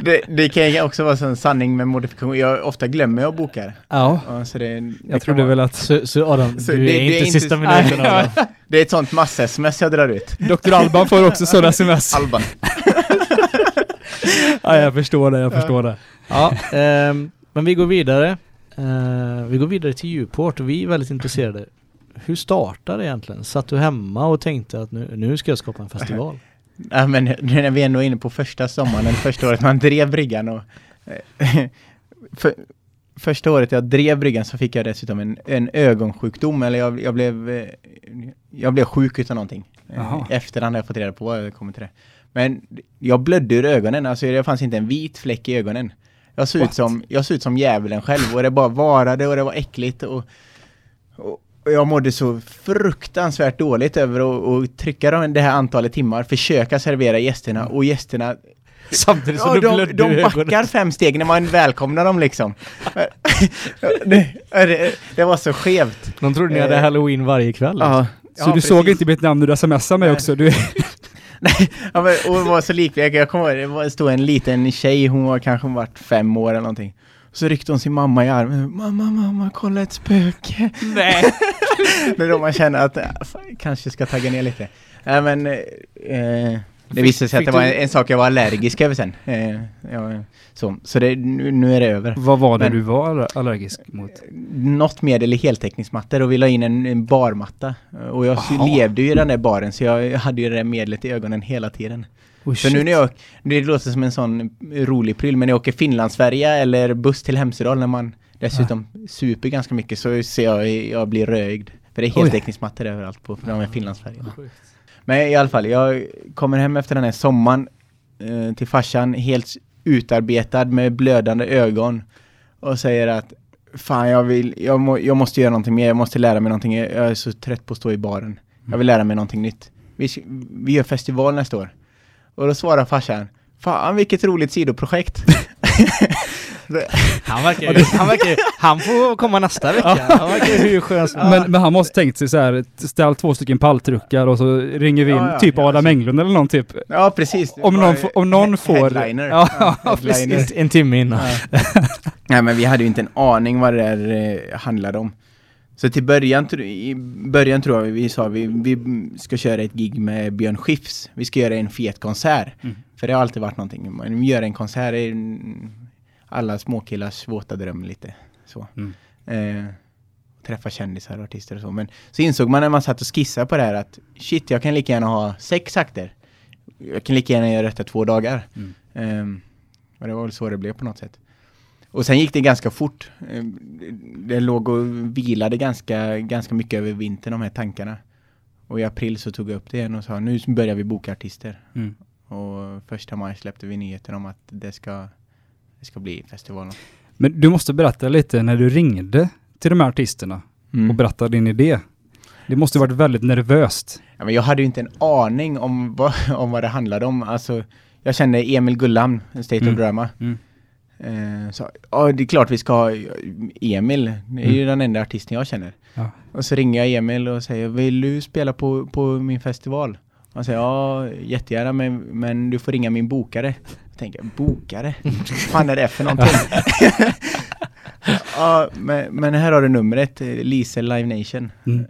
det, det kan ju också vara en sanning med modifikation. Jag ofta glömmer jag bokar. Ja, Ja, så det, det jag trodde vara- väl att Så, så Adam, Så du det- är det inte är inte- sista minuten Adam. (laughs) Det är ett sånt mass-sms jag drar ut. Dr. Alban får också sådana sms. Alba. (laughs) (laughs) Ja, jag förstår det, jag förstår det. Ja, ehm, men vi går vidare. Eh, vi går vidare till Djurport och vi är väldigt intresserade. Hur startade det egentligen? Satt du hemma och tänkte att nu, nu ska jag skapa en festival? (laughs) Ja, men nu när vi ändå är inne på första sommaren, första året man drev bryggan och eh, (laughs) för, Första året jag drev bryggan så fick jag dessutom en, en ögonsjukdom, eller jag, jag blev eh, Jag blev sjuk utav någonting. Jaha. Efterhand har jag fått reda på vad jag kommer till det. Men jag blödde ur ögonen, alltså det fanns inte en vit fläck i ögonen. Jag såg, ut som, jag såg ut som djävulen själv och det bara varade och det var äckligt och, och och jag mådde så fruktansvärt dåligt över att trycka de- det här antalet timmar, försöka servera gästerna och gästerna Samtidigt som Ja, du de, blödde de ögonen. backar fem steg när man välkomnar dem liksom. (laughs) det, det, det var så skevt. De trodde ni hade Eh, halloween varje kväll. Ja, Så du såg inte mitt namn när du smsade mig Nej. också? Du, Nej, ja, men, och det var så likvärdigt. Jag kommer ihåg, det var- stod en liten tjej, hon var kanske varit fem år eller någonting. Så ryckte hon sin mamma i armen. Mamma, mamma, kolla ett spöke. Nej. (laughs) Det är då man känner att äh, fan, kanske ska tagga ner lite. Nej men, eh, det visade sig att det var en, en sak jag var allergisk över sen. Eh, ja, så så det, nu, nu är det över. Vad var det Men- du var aller- allergisk mot? något medel i heltäckningsmattor och vi la in en, en barmatta. Och jag Jaha. levde ju i den där baren så jag hade ju det där medlet i ögonen hela tiden. Oh, Så nu när jag, det låter som en sån rolig pryl, men när jag åker Finlandsfärja eller buss till Hemsedal när man dessutom super ganska mycket så ser jag, jag blir rögd. För det är heltäckningsmattor överallt på de här Finlandsfärjorna. Men i alla fall, jag kommer hem efter den här sommaren eh, till farsan helt utarbetad med blödande ögon och säger att fan jag vill, jag, må, jag måste göra någonting mer, jag måste lära mig någonting, jag är så trött på att stå i baren. Jag vill lära mig någonting nytt. Vi, vi gör festival nästa år. Och då svarar farsan, fan vilket roligt sidoprojekt. (laughs) Han verkar ju, han verkar ju, han får komma nästa vecka. Han verkar ju hur skön som Men, men han måste tänkt sig så här, ställ två stycken palltruckar och så ringer vi in Ja, ja, typ ja, Adam Englund eller någon typ. ja precis. Om någon, får- om någon får... Headliner. Ja, (laughs) headliner. precis. En, timme innan. (laughs) Nej men vi hade ju inte en aning vad det där eh, handlade om. Så till början, i början tror jag vi sa vi, vi ska köra ett gig med Björn Skifs. Vi ska göra en fet konsert. Mm. För det har alltid varit någonting. Man gör en konsert alla småkillars våta dröm lite. Så. Mm. Eh, träffa kändisar och artister och så. Men så insåg man när man satt och skissade på det här att shit, jag kan lika gärna ha sex akter. Jag kan lika gärna göra detta två dagar. Mm. Ehm, och det var väl så det blev på något sätt. Och sen gick det ganska fort. Ehm, det låg och vilade ganska, ganska mycket över vintern, de här tankarna. Och i april så tog jag upp det igen och sa nu börjar vi boka artister. Mm. Och första maj släppte vi nyheten om att det ska, det ska bli festivalen. Men du måste berätta lite när du ringde till de här artisterna Mm. och berättade din idé. Det måste ha varit väldigt nervöst. Ja, men jag hade ju inte en aning om vad, (laughs) om vad det handlade om. Alltså, jag kände Emil Gullhamn, State Mm. of Drama. Mm. Eh, så, ja, det är klart vi ska ha Emil. Det är ju den enda artisten jag känner. Ja. Och så ringer jag Emil och säger, vill du spela på, på min festival? Han säger, ja jättegärna men, men du får ringa min bokare. Jag tänker, bokare? Vad fan är det för någonting? (laughs) ja, men, men här har du numret, eh, Lisel Live Nation. Mm.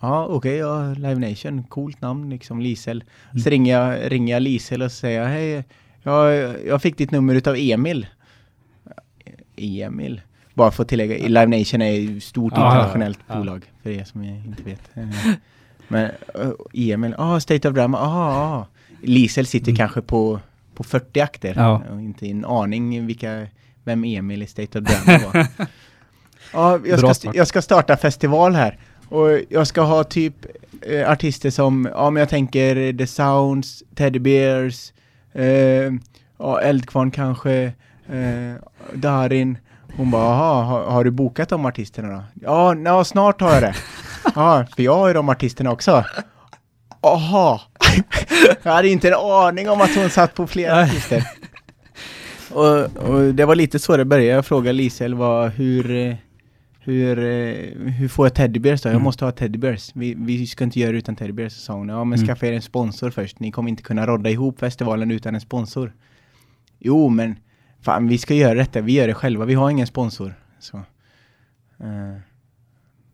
Ja, okej, ja, Live Nation, coolt namn liksom, Lisel. Så ringer jag, ringer jag Lisel och säger, hej, jag, jag fick ditt nummer utav Emil. Emil? Bara för att tillägga, Live Nation är ett stort Ja, internationellt ja. bolag, för er som jag inte vet. Eh, Men uh, Emil, ah, State of Drama, ah, ah. Lisel sitter kanske på, på 40 akter Ja. och inte en aning vilka, vem Emil i State of Drama var. (laughs) Ja, jag, ska, jag ska starta festival här. Och jag ska ha typ eh, artister som, ja men jag tänker The Sounds, Teddy Bears, eh, ja, Eldkvarn kanske, eh, Darin. Hon bara, "Jaha, har, har du bokat de artisterna då? Ja, ja, snart har jag det. (laughs) Ja, för jag har ju de artisterna också. Aha! (laughs) jag hade inte en aning om att hon satt på flera artister. Och, och det var lite så det började. Jag frågade Lisel vad, hur, hur, hur får jag teddybears då? Jag Mm. måste ha teddybears. Vi, vi ska inte göra det utan teddybears. Sa hon, ja men Mm. skaffa er en sponsor först. Ni kommer inte kunna rodda ihop festivalen utan en sponsor. Jo men, fan vi ska göra detta. Vi gör det själva. Vi har ingen sponsor. Så. eh,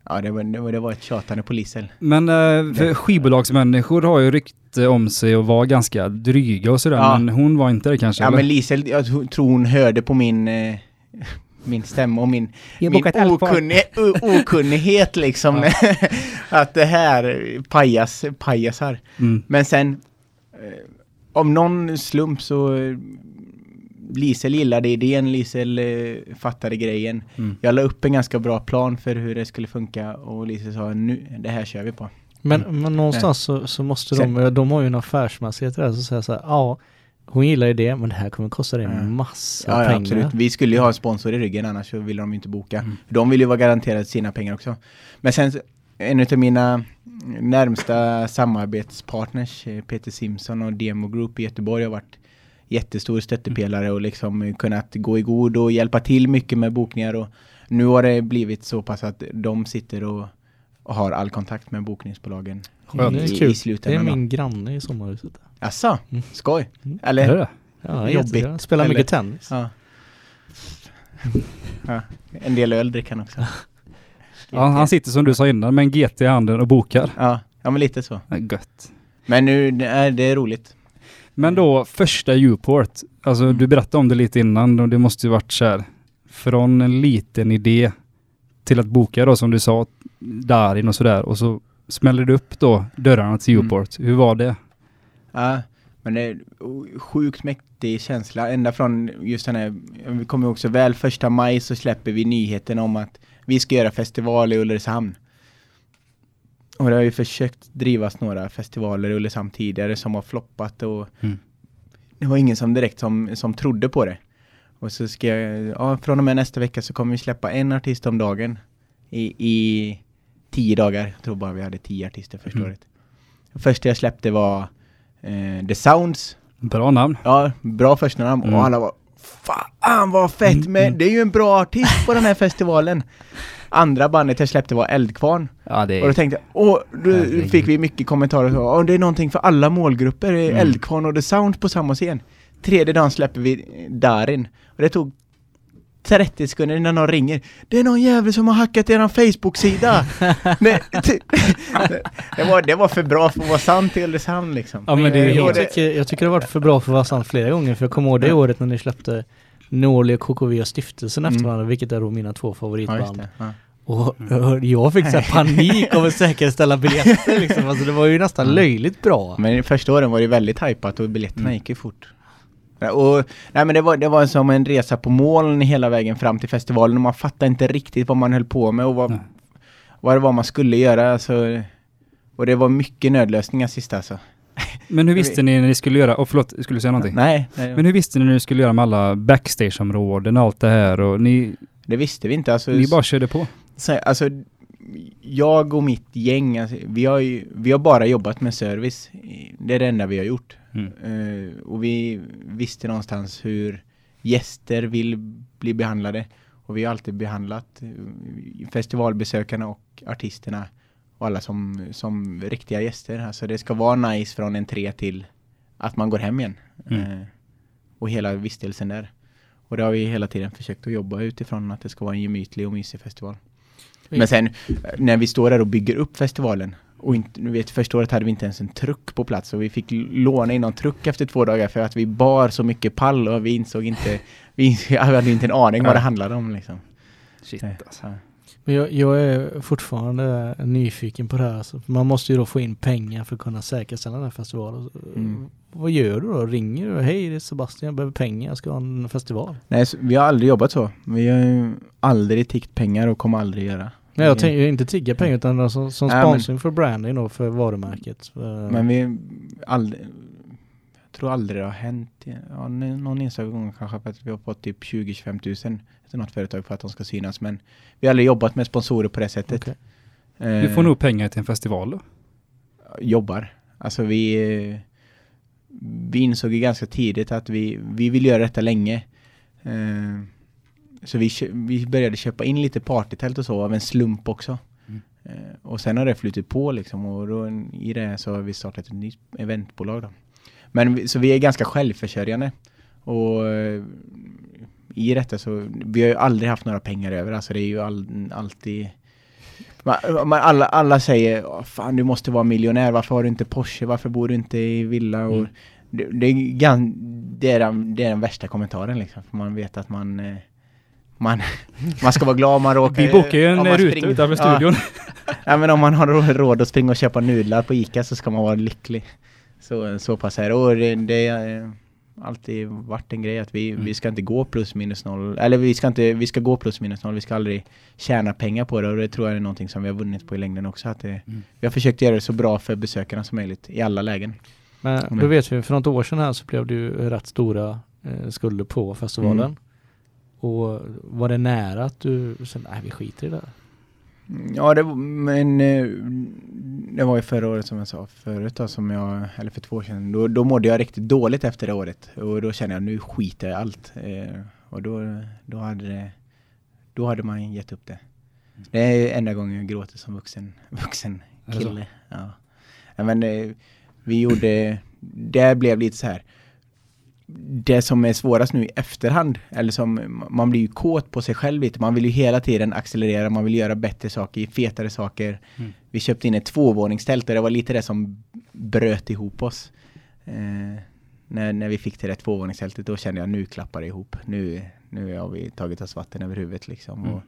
ja det var, det, var, det var ett tjatande på Lisel. Men eh, för skivbolagsmänniskor har ju rykte om sig att vara ganska dryga och sådär, Ja. men hon var inte det kanske? Ja eller? men Lisel, jag tro- tror hon hörde på min eh, (laughs) min stämma och min, min okunnig, okunnighet liksom. (laughs) att det här, pajas, pajasar. Mm. Men sen, eh, om någon slump så Lisel gillade idén, Lisel eh, fattade grejen. Mm. Jag la upp en ganska bra plan för hur det skulle funka och Lisel sa nu, det här kör vi på. Men, men någonstans så, så måste Sen- de, de har ju en affärsmässighet där, så säger så här, ja, hon gillar ju det, men det här kommer kosta dig Ja. massa Ja, ja pengar. absolut. Vi skulle ju ha en sponsor i ryggen annars så ville de ju inte boka. Mm. De vill ju vara garanterade sina pengar också. Men sen en av mina närmsta samarbetspartners, eh, Peter Simpson och Demo Group i Göteborg har varit jättestor stöttepelare och liksom kunnat gå i god och hjälpa till mycket med bokningar och nu har det blivit så pass att de sitter och, och har all kontakt med bokningsbolagen är i, kul. i Det är min granne i sommarhuset. Asså, Mm. skoj. Mm. Eller? Ja, Jobbigt, jättekul. Spelar eller? mycket tennis. Ja. ja. En del öl dricker han också. Ja, han sitter som du sa innan med en GT i handen och bokar. Ja, ja men lite så. Gött. Men nu, det är, det är roligt. Men då första Uport, alltså Mm. du berättade om det lite innan och det måste ju varit så här från en liten idé till att boka då som du sa Darin och sådär och så smäller du upp då dörrarna till Mm. Uport. Hur var det? Ja, men det är sjukt mäktig känsla. Ända från just den här, vi kommer också väl första maj så släpper vi nyheten om att vi ska göra festival i Ulricehamn. Och det har ju försökt drivas några festivaler i Ulricehamn tidigare som har floppat och Mm. det var ingen som direkt som, som trodde på det. Och så ska jag, ja från och med nästa vecka så kommer vi släppa en artist om dagen i, i tio dagar. Jag tror bara vi hade tio artister första Mm. året. Första jag släppte var eh, The Sounds. Bra namn. Ja, bra första namn. Mm. Och alla var Fan vad fett Mm, med, mm. det är ju en bra artist på den här festivalen. Andra bandet jag släppte var Eldkvarn. Ja, det Och då tänkte jag, åh, då fick vi mycket kommentarer så, åh, det är någonting för alla målgrupper, mm. Eldkvarn och The Sound på samma scen. Tredje dagen släpper vi Darin. Och det tog 30 sekunder innan någon ringer. Det är någon jävel som har hackat eran Facebook-sida! (laughs) det, det, (laughs) det, var, det var för bra för att vara sant i Ulricehamn liksom. Ja, men det är jag, tycker, jag tycker det har varit för bra för att vara sant flera gånger, för jag kommer ihåg det året när ni släppte Norli och KKV och Stiftelsen efter Mm. varandra, vilket är då mina två favoritband. Ja. och, och jag fick så här panik av att säkerställa biljetter liksom. Alltså det var ju nästan Ja. löjligt bra. Men första åren var det väldigt hypat och biljetterna Mm. gick ju fort. Och, nej men det var, det var som en resa på moln hela vägen fram till festivalen och man fattade inte riktigt vad man höll på med och vad, Nej. vad det var man skulle göra. Alltså, och det var mycket nödlösningar sist alltså. Men hur visste ni när ni skulle göra, och förlåt, skulle du säga någonting? Nej, nej Men hur visste ni när ni skulle göra med alla backstageområden och allt det här och ni, det visste vi inte. Alltså, ni bara körde på? så, alltså, jag och mitt gäng, alltså, vi, har ju, vi har bara jobbat med service. Det är det enda vi har gjort. Mm. Eh, och vi visste någonstans hur gäster vill bli behandlade. Och vi har alltid behandlat eh, festivalbesökarna och artisterna och alla som, som riktiga gäster. Alltså det ska vara nice från entré till att man går hem igen. Mm. Eh, och hela vistelsen där. Och det har vi hela tiden försökt att jobba utifrån att det ska vara en gemytlig och mysig festival. Men sen eh, när vi står där och bygger upp festivalen och inte, nu vet, första året hade vi inte ens en truck på plats och vi fick låna in någon truck efter två dagar för att vi bar så mycket pall och vi insåg inte, vi (laughs) hade inte en aning vad det handlade om liksom. Shit Eh, alltså. Men jag, jag är fortfarande nyfiken på det här. Alltså, man måste ju då få in pengar för att kunna säkerställa den här festivalen. Mm. Vad gör du då? Ringer du? Hej, det är Sebastian, jag behöver pengar, jag ska ha en festival. Nej, vi har aldrig jobbat så. Vi har ju aldrig tiggt pengar och kommer aldrig göra. Nej, jag tänker inte tigga pengar utan som, som Nej, men- sponsring för branding och för varumärket. Men vi aldrig, jag tror aldrig det har hänt. Ja, någon enstaka gång kanske för att vi har fått typ 20-25 tusen till något företag för att de ska synas. Men vi har aldrig jobbat med sponsorer på det sättet. Eh, Du får nog pengar till en festival då? jobbar. Alltså vi, eh, vi insåg ju ganska tidigt att vi, vi vill göra detta länge. Eh, så vi, vi började köpa in lite partytält och så av en slump också. Mm. Eh, och sen har det flutit på liksom och då, i det så har vi startat ett nytt eventbolag då. Men vi, så vi är ganska självförsörjande. Och eh, i detta så, vi har ju aldrig haft några pengar över. Alltså det är ju all, alltid man, alla, alla säger "Åh, fan du måste vara miljonär, varför har du inte Porsche, varför bor du inte i villa? Och Mm. det, det, är gan, det, är den, det är den värsta kommentaren liksom, för man vet att man eh, man, (laughs) man ska vara glad om man råkar... Vi bokar ju en ruta utanför Ja, studion. (laughs) Ja, men om man har rå- råd att springa och köpa nudlar på Ica så ska man vara lycklig. Så, så pass är det. Och det, det eh, alltid varit en grej att vi, Mm. vi ska inte gå plus minus noll. Eller vi ska inte, vi ska gå plus minus noll. Vi ska aldrig tjäna pengar på det. Och det tror jag är någonting som vi har vunnit på i längden också. Att det, Mm. Vi har försökt göra det så bra för besökarna som möjligt i alla lägen. Men Mm. då vet vi, för något år sedan här så blev det ju rätt stora eh, skulder på festivalen. Mm. Och var det nära att du sen, nej vi skiter i det här. Ja, det, men eh, det var ju förra året som jag sa förut då, som jag, eller för två år sedan, då, då mådde jag riktigt dåligt efter det året. Och då kände jag nu skiter jag i allt. Eh, och då, då, hade det, då hade man gett upp det. Det är enda gången jag gråter som vuxen, (laughs) vuxen kille. Ja. ja, men eh, vi gjorde, det blev lite så här. Det som är svårast nu i efterhand, eller som man blir ju kåt på sig själv lite. Man vill ju hela tiden accelerera, man vill göra bättre saker, fetare saker. Mm. Vi köpte in ett tvåvåningstält och det var lite det som bröt ihop oss. Eh, när, när vi fick till det tvåvåningstältet då kände jag nu klappar det ihop. Nu, nu har vi tagit oss vatten över huvudet liksom. Mm. Och,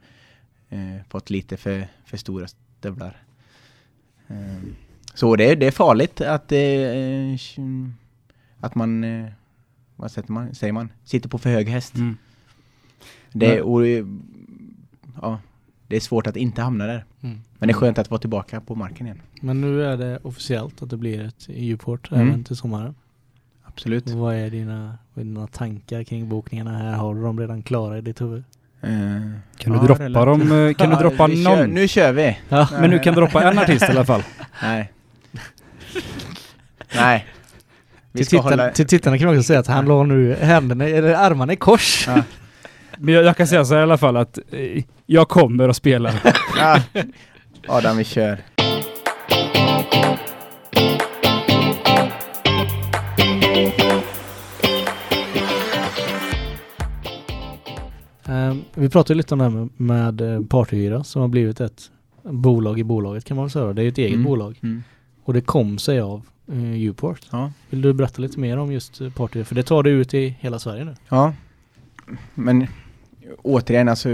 eh, fått lite för, för stora stövlar. Eh, så det, det är farligt att, eh, att man, eh, vad sätter man, säger man, sitter på för hög häst. Mm. Det, och, ja, det är svårt att inte hamna där. Mm. Men det är skönt att vara tillbaka på marken igen. Men nu är det officiellt att det blir ett Uport Mm. även till sommaren. Absolut. Och vad är dina, vad är dina tankar kring bokningarna här? Har du dem redan klara i ditt huvud? Eh, Kan du ja, droppa relativt. dem? eh, Kan du (laughs) Ja, droppa vi kör, någon? Nu kör vi! Ja. Men du kan droppa en artist i alla fall. Nej. Nej. Vi Till, ska tittarna, hålla... till tittarna kan vi också säga att han la nu händerna, eller armarna i kors. Ja. (laughs) Men jag, jag kan säga så här i alla fall att eh, jag kommer att spela. (laughs) Ja. Adam, vi kör. Ehm, vi pratade lite om det här med, med eh, partyhyra som har blivit ett bolag i bolaget kan man väl säga. Det är ju ett eget Mm. bolag. Mm. Och det kom sig av uh, Uport. Ja. Vill du berätta lite mer om just uh, partyhyra? För det tar du ut i hela Sverige nu. Ja. men återigen alltså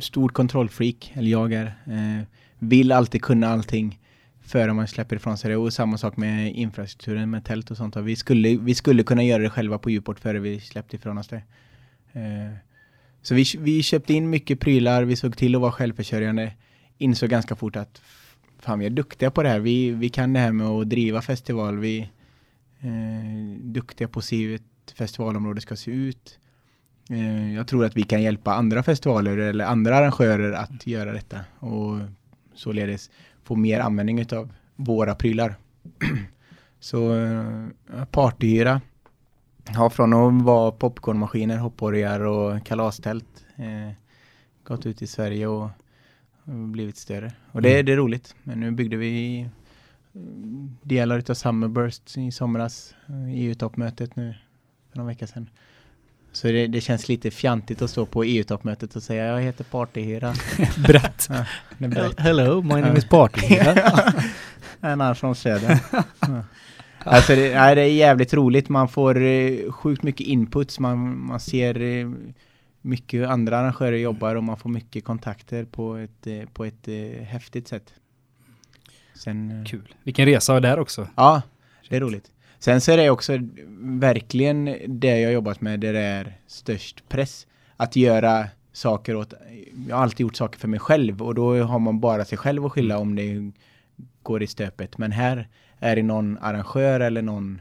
stor kontrollfreak, eller jag är. Eh, vill alltid kunna allting före man släpper ifrån sig det. Och samma sak med infrastrukturen med tält och sånt. Vi skulle, vi skulle kunna göra det själva på Djuport före vi släppte ifrån oss det. Eh, så vi, vi köpte in mycket prylar, vi såg till att vara självförsörjande. Insåg ganska fort att fan vi är duktiga på det här. Vi, vi kan det här med att driva festival. Vi eh, duktiga på att se hur ett festivalområde ska se ut. Eh, jag tror att vi kan hjälpa andra festivaler eller andra arrangörer att göra detta och således få mer användning av våra prylar. (clears throat) Så eh, partyhyra Har från att vara popcornmaskiner, hoppborgar och kalastält. Eh, gått ut i Sverige och blivit större. Och det, det är roligt. Men nu byggde vi eh, delar utav Summerburst i somras. eh, EU-toppmötet nu för någon vecka sedan. Så det, det känns lite fjantigt att stå på EU-toppmötet och säga jag heter Partyhyra. (laughs) Brett. Ja. Hello, my name is Party. (laughs) En annan från söder. (laughs) Ja. Alltså det, nej, det är jävligt roligt. Man får eh, sjukt mycket inputs. Man, man ser eh, mycket andra arrangörer jobbar och man får mycket kontakter på ett, eh, på ett eh, häftigt sätt. Sen, eh, Kul. Vilken resa där också. Ja, det är roligt. Sen så är det också verkligen det jag jobbat med där det är störst press. Att göra saker åt, jag har alltid gjort saker för mig själv och då har man bara sig själv att skylla om det går i stöpet. Men här är det någon arrangör eller någon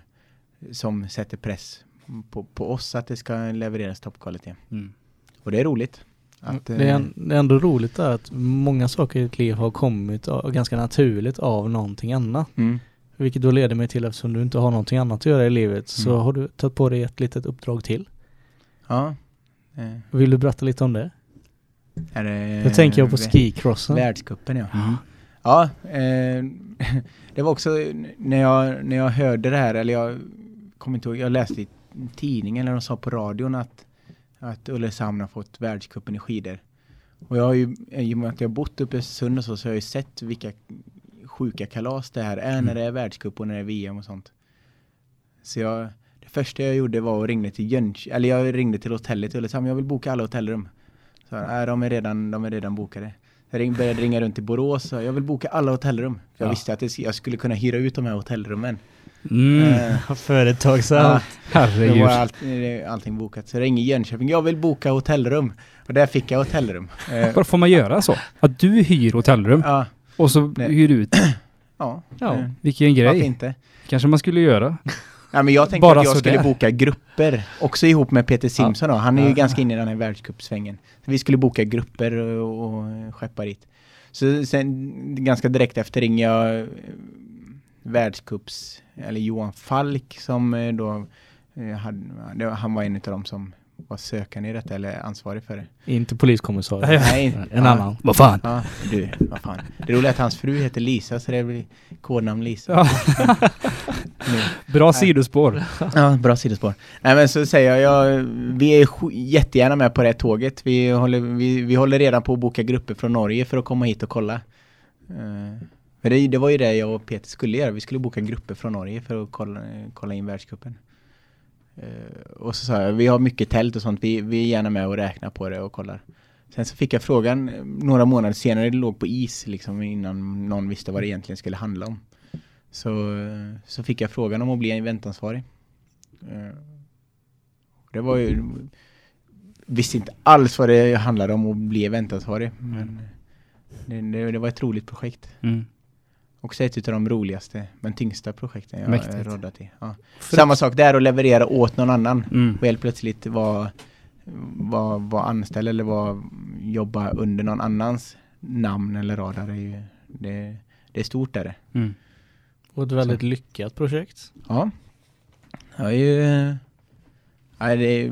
som sätter press på, på oss att det ska levereras toppkvalitet. Mm. Och det är roligt. Att, Det är, det är ändå roligt där att många saker i ditt liv har kommit av, ganska naturligt av någonting annat. mm, Vilket då leder mig till eftersom du inte har någonting annat att göra i livet så Mm. har du tagit på dig ett litet uppdrag till. ja. Eh, Vill du berätta lite om det? är det, Då tänker jag på skicrossen. Världscupen ja. Mm. Ja, eh, (laughs) det var också när jag, när jag hörde det här, eller jag kommer inte ihåg, jag läste i tidningen eller de sa på radion att, att Ulricehamn har fått världscupen i skidor. Och jag har ju, i och med att jag har bott uppe i Östersund och så, så har jag ju sett vilka sjuka kalas det här är när det är världscup och när det är VM och sånt. Så jag, det första jag gjorde var att ringa till Jönköping, eller jag ringde till hotellet i Ulricehamn, jag vill boka alla hotellrum. Så, nej, de är redan, de är redan bokade. Jag ring, började ringa runt till Borås och jag vill boka alla hotellrum. För jag Ja. visste att det, jag skulle kunna hyra ut de här hotellrummen. Mm. Eh, Företagsamt. Då Herregud. var allt, eh, allting bokat. Så jag ringer Jönköping, jag vill boka hotellrum. Och där fick jag hotellrum. Eh, Bara får man göra så? Att du hyr hotellrum ja, och så Nej. hyr du ut. ja. Ja. eh, Vilken Varför grej. inte? Kanske man skulle göra. Ja, men jag tänkte Bara att jag skulle där. boka grupper, också ihop med Peter Simson då. Han är ju Ja. ganska inne i den här världscupsvängen. Vi skulle boka grupper och, och skeppa dit. Så sen ganska direkt efter ringer jag eh, världscups, eller Johan Falk som eh, då, eh, hade, han var en av dem som var sökande i detta, eller ansvarig för det. Inte poliskommissarie. Nej, Nej, En ja. annan. Vad fan? Ja, du, vad fan. Det roliga är att hans fru heter Lisa, så det blir kodnamn Lisa. Ja. (laughs) Bra Nej. sidospår. Ja, bra sidospår. Nej men så säger jag, jag vi är jättegärna med på det tåget. Vi håller, vi, vi håller redan på att boka grupper från Norge för att komma hit och kolla. Uh, men det, det var ju det jag och Peter skulle göra. Vi skulle boka grupper från Norge för att kolla, kolla in världscupen. Uh, och så sa jag, vi har mycket tält och sånt. Vi, vi är gärna med och räknar på det och kollar. Sen så fick jag frågan eh, några månader senare, det låg på is liksom innan någon visste vad det egentligen skulle handla om. Så, så fick jag frågan om att bli eventansvarig. Eh, det var ju... Visste inte alls vad det handlade om att bli eventansvarig. Men det, det, det var ett roligt projekt. Mm. Också ett av de roligaste men tyngsta projekten jag Mäktigt. har roddat i. Ja. Samma sak där, att leverera åt någon annan. Mm. Och helt plötsligt vara var, var anställd eller var, jobba under någon annans namn eller radar. är ju, det, det är stort är det. Mm. Och ett väldigt lyckat projekt. Ja. Jag är ju... Ja, det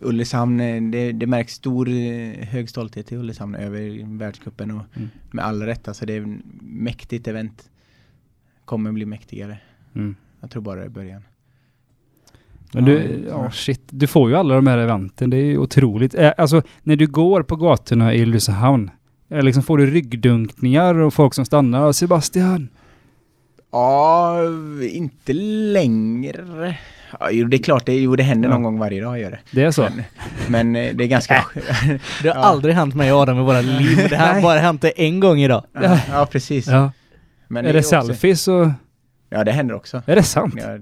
Ulricehamn, eh, det, det märks stor eh, hög stolthet i Ulricehamn över världscupen och Mm. med all rätt. Alltså det är ett mäktigt event. Kommer bli mäktigare. Mm. Jag tror bara det är början. Men du, ja shit, du får ju alla de här eventen. Det är ju otroligt. Eh, Alltså, när du går på gatorna i Ulricehamn, eh, liksom får du ryggdunkningar och folk som stannar. Sebastian! Ja, inte längre Ja, jo, det är klart, det, jo, det händer någon gång varje dag, gör det. Det är så? Men, men eh, det är ganska... (laughs) Det har aldrig hänt mig och Adam i våra liv. Det här (laughs) har bara hänt det en gång idag. ja, ja, precis. Ja. Men är det också- selfies och... Ja, det händer också. Är det sant? Ja,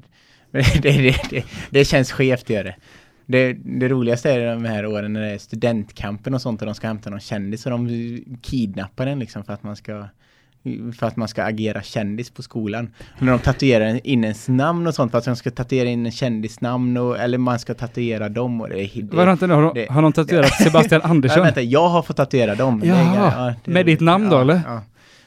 (laughs) det, det, det, det känns skevt, gör det. det. Det roligaste är de här åren när det är studentkampen och sånt och de ska hämta någon kändis och de kidnappar den liksom för att man ska för att man ska agera kändis på skolan. Och när de tatuerar in ens namn och sånt för att de ska tatuera in en kändisnamn och, eller man ska tatuera dem och det är... Det, Vad har, inte, har, de, det- har de tatuerat (laughs) Sebastian Nej, Andersson? vänta, jag har fått tatuera dem. Det inga- ja, det- med ditt namn då, ja, eller? Ja.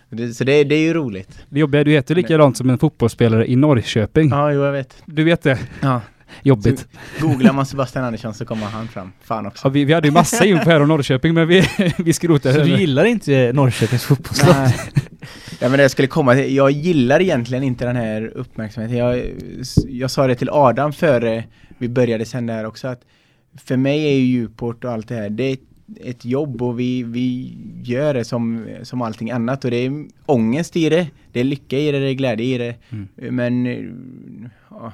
Det, så det, det är ju roligt. Det jobbiga du heter likadant som en fotbollsspelare i Norrköping. Ja, jo jag vet. Du vet det? Ja. Jobbigt. Googlar man Sebastian Andersson så kommer han fram. Fan också. Ja, vi, vi hade ju massa info här om Norrköping, men vi, (laughs) vi skrotar Så det. du gillar inte Norrköpings fotbollslag? Nej. Ja, men det jag skulle komma till, jag gillar egentligen inte den här uppmärksamheten. Jag, jag sa det till Adam före vi började sända här också att för mig är ju Djuport och allt det här, det är ett, jobb och vi, vi gör det som, som allting annat och det är ångest i det, det är lycka i det, det är glädje i det. Mm. Men ja,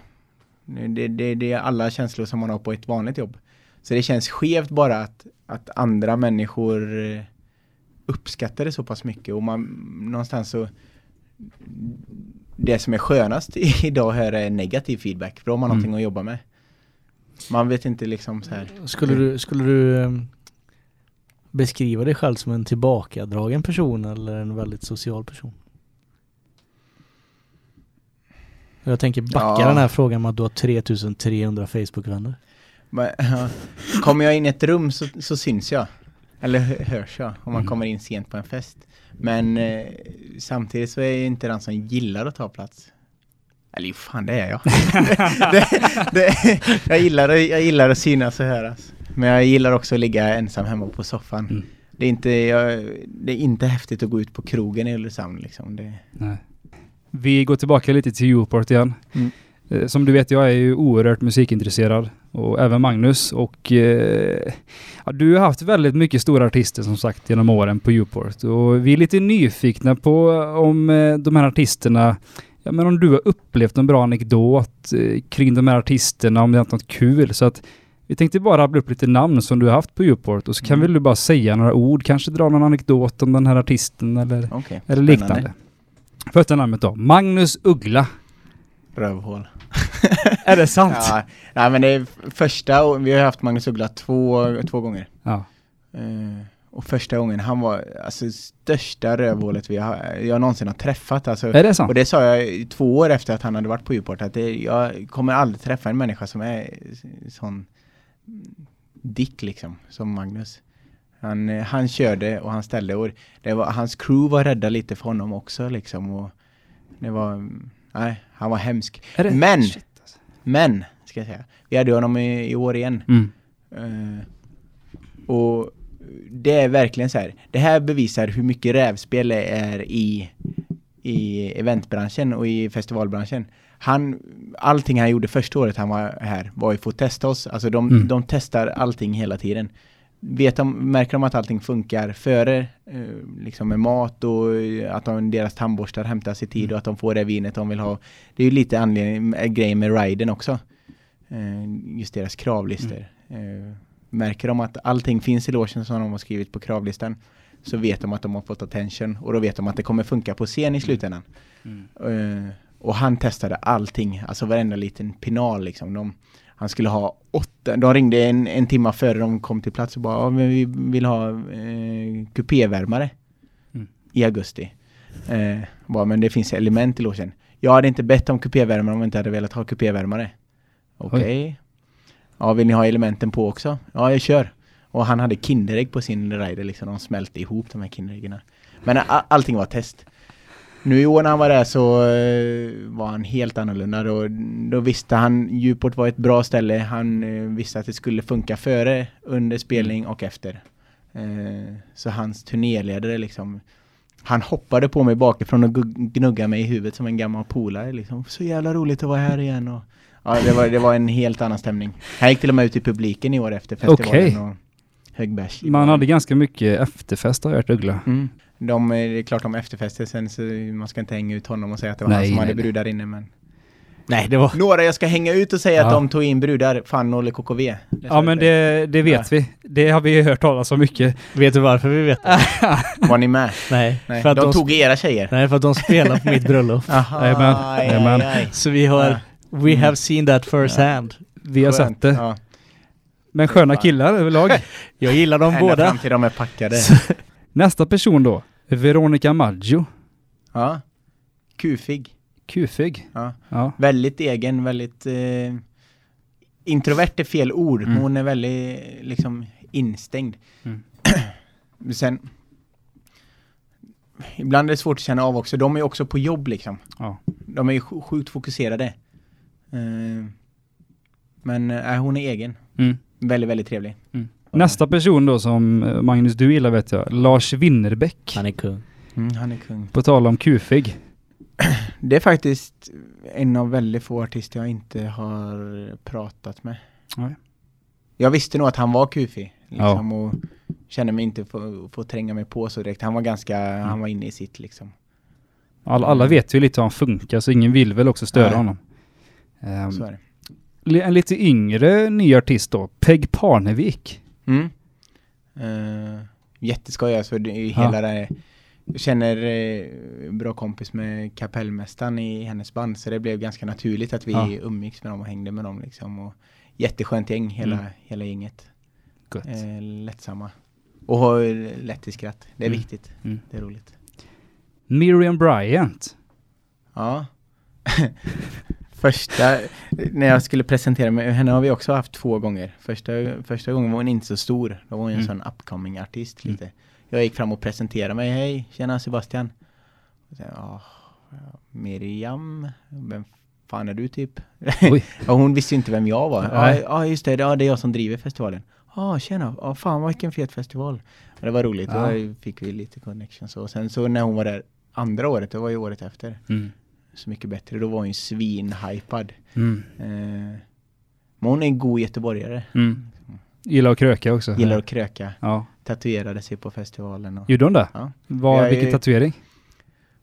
det, det, det är alla känslor som man har på ett vanligt jobb. Så det känns skevt bara att, att andra människor eh, uppskattar det så pass mycket och man någonstans så det som är skönast (laughs) idag här är negativ feedback. För då har man Mm. någonting att jobba med. Man vet inte liksom så här. Skulle du, skulle du ehm, beskriva dig själv som en tillbakadragen person eller en väldigt social person? Jag tänker backa Ja. den här frågan med att du har 3300 Facebook-vänner. Kommer jag in i ett rum så, så syns jag. Eller hö- hörs jag om man Mm. kommer in sent på en fest. Men eh, samtidigt så är jag inte den som gillar att ta plats. Eller jo, fan det är jag. (laughs) det, det, jag, gillar, att- jag gillar att synas och höras. Men jag gillar också att ligga ensam hemma på soffan. Mm. Det, är inte, jag, det är inte häftigt att gå ut på krogen i Ulricehamn liksom. Det, Nej. Vi går tillbaka lite till Newport igen. Mm. Eh, Som du vet, jag är ju oerhört musikintresserad. Och även Magnus. Och eh, ja, du har haft väldigt mycket stora artister som sagt genom åren på Newport. Och vi är lite nyfikna på om eh, de här artisterna Ja men om du har upplevt en bra anekdot eh, kring de här artisterna, om det har hänt något kul. Så att vi tänkte bara rabbla upp lite namn som du har haft på Newport och så kan Mm. väl du bara säga några ord, kanske dra någon anekdot om den här artisten eller, Okej, eller liknande. Första namnet då, Magnus Uggla. Rövhål. (laughs) Är det sant? Ja, nej, men det är första, och vi har haft Magnus Uggla två, två gånger. Ja. Eh, och första gången, han var alltså största rövhålet vi har, jag någonsin har träffat. Alltså, Är det sant? och det sa jag två år efter att han hade varit på Uport, att det, jag kommer aldrig träffa en människa som är sån dick liksom, som Magnus. Han, eh, han körde och han ställde och det var, hans crew var rädda lite för honom också liksom. Och det var, nej, han var hemsk. Men, Shit, alltså. men, ska jag säga, vi hade honom i, i år igen. Mm. Eh, och det är verkligen så här. Det här bevisar hur mycket rävspel det är i, i eventbranschen och i festivalbranschen. Han, allting han gjorde första året han var här var ju för att testa oss. Alltså de, Mm. de testar allting hela tiden. Vet de, märker de att allting funkar före eh, liksom med mat och eh, att de, deras tandborstar hämtas i tid och att de får det vinet de vill ha. Det är ju lite anledning, äh, grej med riden också. Eh, just deras kravlistor. Eh, märker de att allting finns i logen som de har skrivit på kravlistan så vet de att de har fått attention och då vet de att det kommer funka på scen i slutändan. Eh, och han testade allting, alltså varenda liten pinal liksom. De, han skulle ha åtta, de ringde en, en timme före de kom till plats och bara ja, men vi vill ha eh, kupévärmare Mm. i augusti. Eh, bara, men det finns element i logen. Jag hade inte bett om kupévärmare om jag inte hade velat ha kupévärmare. Okej. Ja, vill ni ha elementen på också? Ja, jag kör. Och han hade Kinderägg på sin rider liksom. De smälte ihop de här Kinderäggen. Men allting var test. Nu i år när han var där så eh, var han helt annorlunda. Då, då visste han Djuport var ett bra ställe. Han eh, visste att det skulle funka före, under spelning och efter. Eh, så hans turnéledare liksom han hoppade på mig bakifrån och gnuggade mig i huvudet som en gammal polare liksom. Så jävla roligt att vara här igen och Ja, det var, det var en helt annan stämning. Han gick till och med ut i publiken i år efter festivalen Okej. och högg bärs. Man hade ganska mycket efterfest har jag hört Uggla. Mm. De, eh, det är klart de efterfester sen så man ska inte hänga ut honom och säga att det var Nej, han som nej, hade nej. brudar inne men Nej, det var... Några jag ska hänga ut och säga Ja. att de tog in brudar. Fan, noll KKV. Det Ja men det, det vet vi. Det har vi ju hört talas om mycket. Vet du varför vi vet det? (laughs) Var ni med? Nej, Nej. för att de, de, tog era tjejer. nej, för att de spelar på mitt bröllop. (laughs) Aha, Jajamän, aj, aj, aj. Så vi har... Ja. We Mm. have seen that first hand. Vi har Skönt. sett det. Ja. Men sköna killar överlag. (laughs) Jag gillar dem Ända båda. fram till de är packade. Nästa person då. Veronica Maggio. Ja. Kufig. Kufig. Ja. Ja. Väldigt egen, väldigt... Eh, introvert är fel ord, Mm. men hon är väldigt liksom instängd. Mm. Sen... Ibland är det svårt att känna av också. De är också på jobb liksom. Ja. De är ju sj- sjukt fokuserade. Eh, men eh, hon är egen. Mm. Väldigt, väldigt trevlig. Nästa person då som eh, Magnus du gillar vet jag. Lars Winnerbäck. Han är kung. Mm, han är kung. På tal om kufig. (clears throat) Det är faktiskt en av väldigt få artister jag inte har pratat med. Nej. Jag visste nog att han var kufig. Liksom, och kände mig inte få, få tränga mig på så direkt. Han var ganska, han var inne i sitt liksom. Alla, alla vet ju lite hur han funkar så ingen vill väl också stödja Nej. honom. Ehm, Så är det. en lite yngre ny artist då. Peg Parnevik. Mm. Uh, jätteskoj alltså. Det ju Ja. hela det Jag känner eh, bra kompis med kapellmästaren i hennes band så det blev ganska naturligt att vi Ja. umgicks med dem och hängde med dem liksom. Och jätteskönt gäng, hela, Mm. hela gänget. Eh, lättsamma. Och har lätt till skratt. Det är Mm. viktigt. Mm. Det är roligt. Miriam Bryant. Ja. (laughs) Första, när jag skulle presentera mig, henne har vi också haft två gånger. Första, första gången var hon inte så stor. Då var hon en Mm. sån upcoming artist Mm. lite. Jag gick fram och presenterade mig. Hej, tjena Sebastian. Och ja, Miriam, vem fan är du typ? (laughs) Ja, hon visste ju inte vem jag var. Ja, ja just det, ja, det är jag som driver festivalen. Ja, tjena, ja, fan vilken fet festival. Och det var roligt, Ja. då fick vi lite connections. Och sen så när hon var där andra året, det var ju året efter Mm. Så mycket bättre. Då var hon ju svinhypad. Mm. Eh, men hon är en god göteborgare. Mm. Gillar att kröka också. Gillar att kröka. Ja. Tatuerade sig på festivalen. Och Gjorde hon det? Ja. Var, Jag vilken tatuering?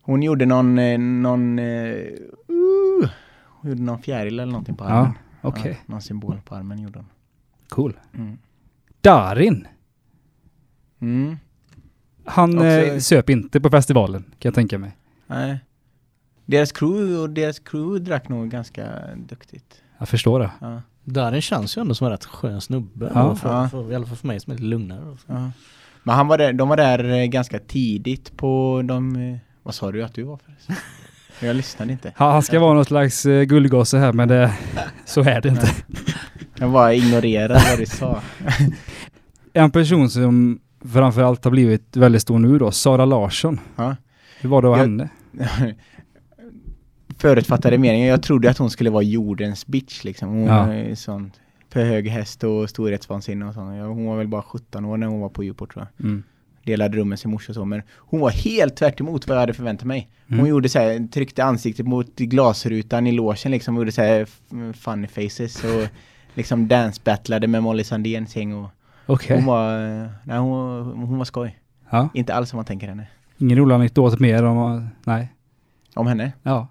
hon gjorde någon, eh, någon, eh, uh, hon gjorde någon fjäril eller någonting på Ja, armen. okej. Ja, någon symbol på armen gjorde hon. Cool. Mm. Darin. Mm. Han Också- söp inte på festivalen, kan jag tänka mig. Nej. Deras crew och deras crew drack nog ganska duktigt. Jag förstår det. Ja. Darin känns ju ändå som en rätt skön snubbe. Ja. För, Ja. för, I alla fall för mig som är lite lugnare. och så. Ja. Men han var där, de var där eh, ganska tidigt på de... eh, Vad sa du att du var förresten? (laughs) Jag lyssnade inte. Han han ska vara någon slags uh, guldgosse här, men det, (laughs) så är det inte. Jag bara ignorerade vad du sa. (laughs) En person som framförallt har blivit väldigt stor nu då, Sara Larsson. Ja. Hur var det att henne? Förutfattade meningen. Jag trodde att hon skulle vara jordens bitch liksom. Hon Ja. ju sån för hög häst och storhetsvansinne och sånt. Hon var väl bara 17 år när hon var på Djurport tror jag. Mm. Delade rum med sin morsa och så. Men hon var helt tvärt emot vad jag hade förväntat mig. Hon Mm. gjorde så här, tryckte ansiktet mot glasrutan i logen liksom. Och gjorde så här funny faces. Och liksom dance-battlade med Molly Sandéns gäng. Och Okej. hon var, nej hon, hon var skoj. Ja. Inte alls som man tänker henne. Ingen rolig anekdot mer om... Nej. Om henne? Ja.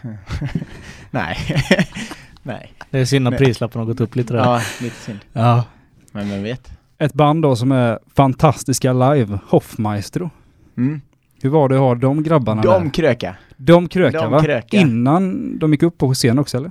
(laughs) Nej. (laughs) nej. Det är synd att prislappen har gått upp lite där. Ja, lite synd. Ja. Men vem vet? Ett band då som är fantastiska live, Hoffmaestro. Mm. Hur var det att ha de grabbarna De där? kröka. De krökar de va? krökar. Innan de gick upp på scen också eller?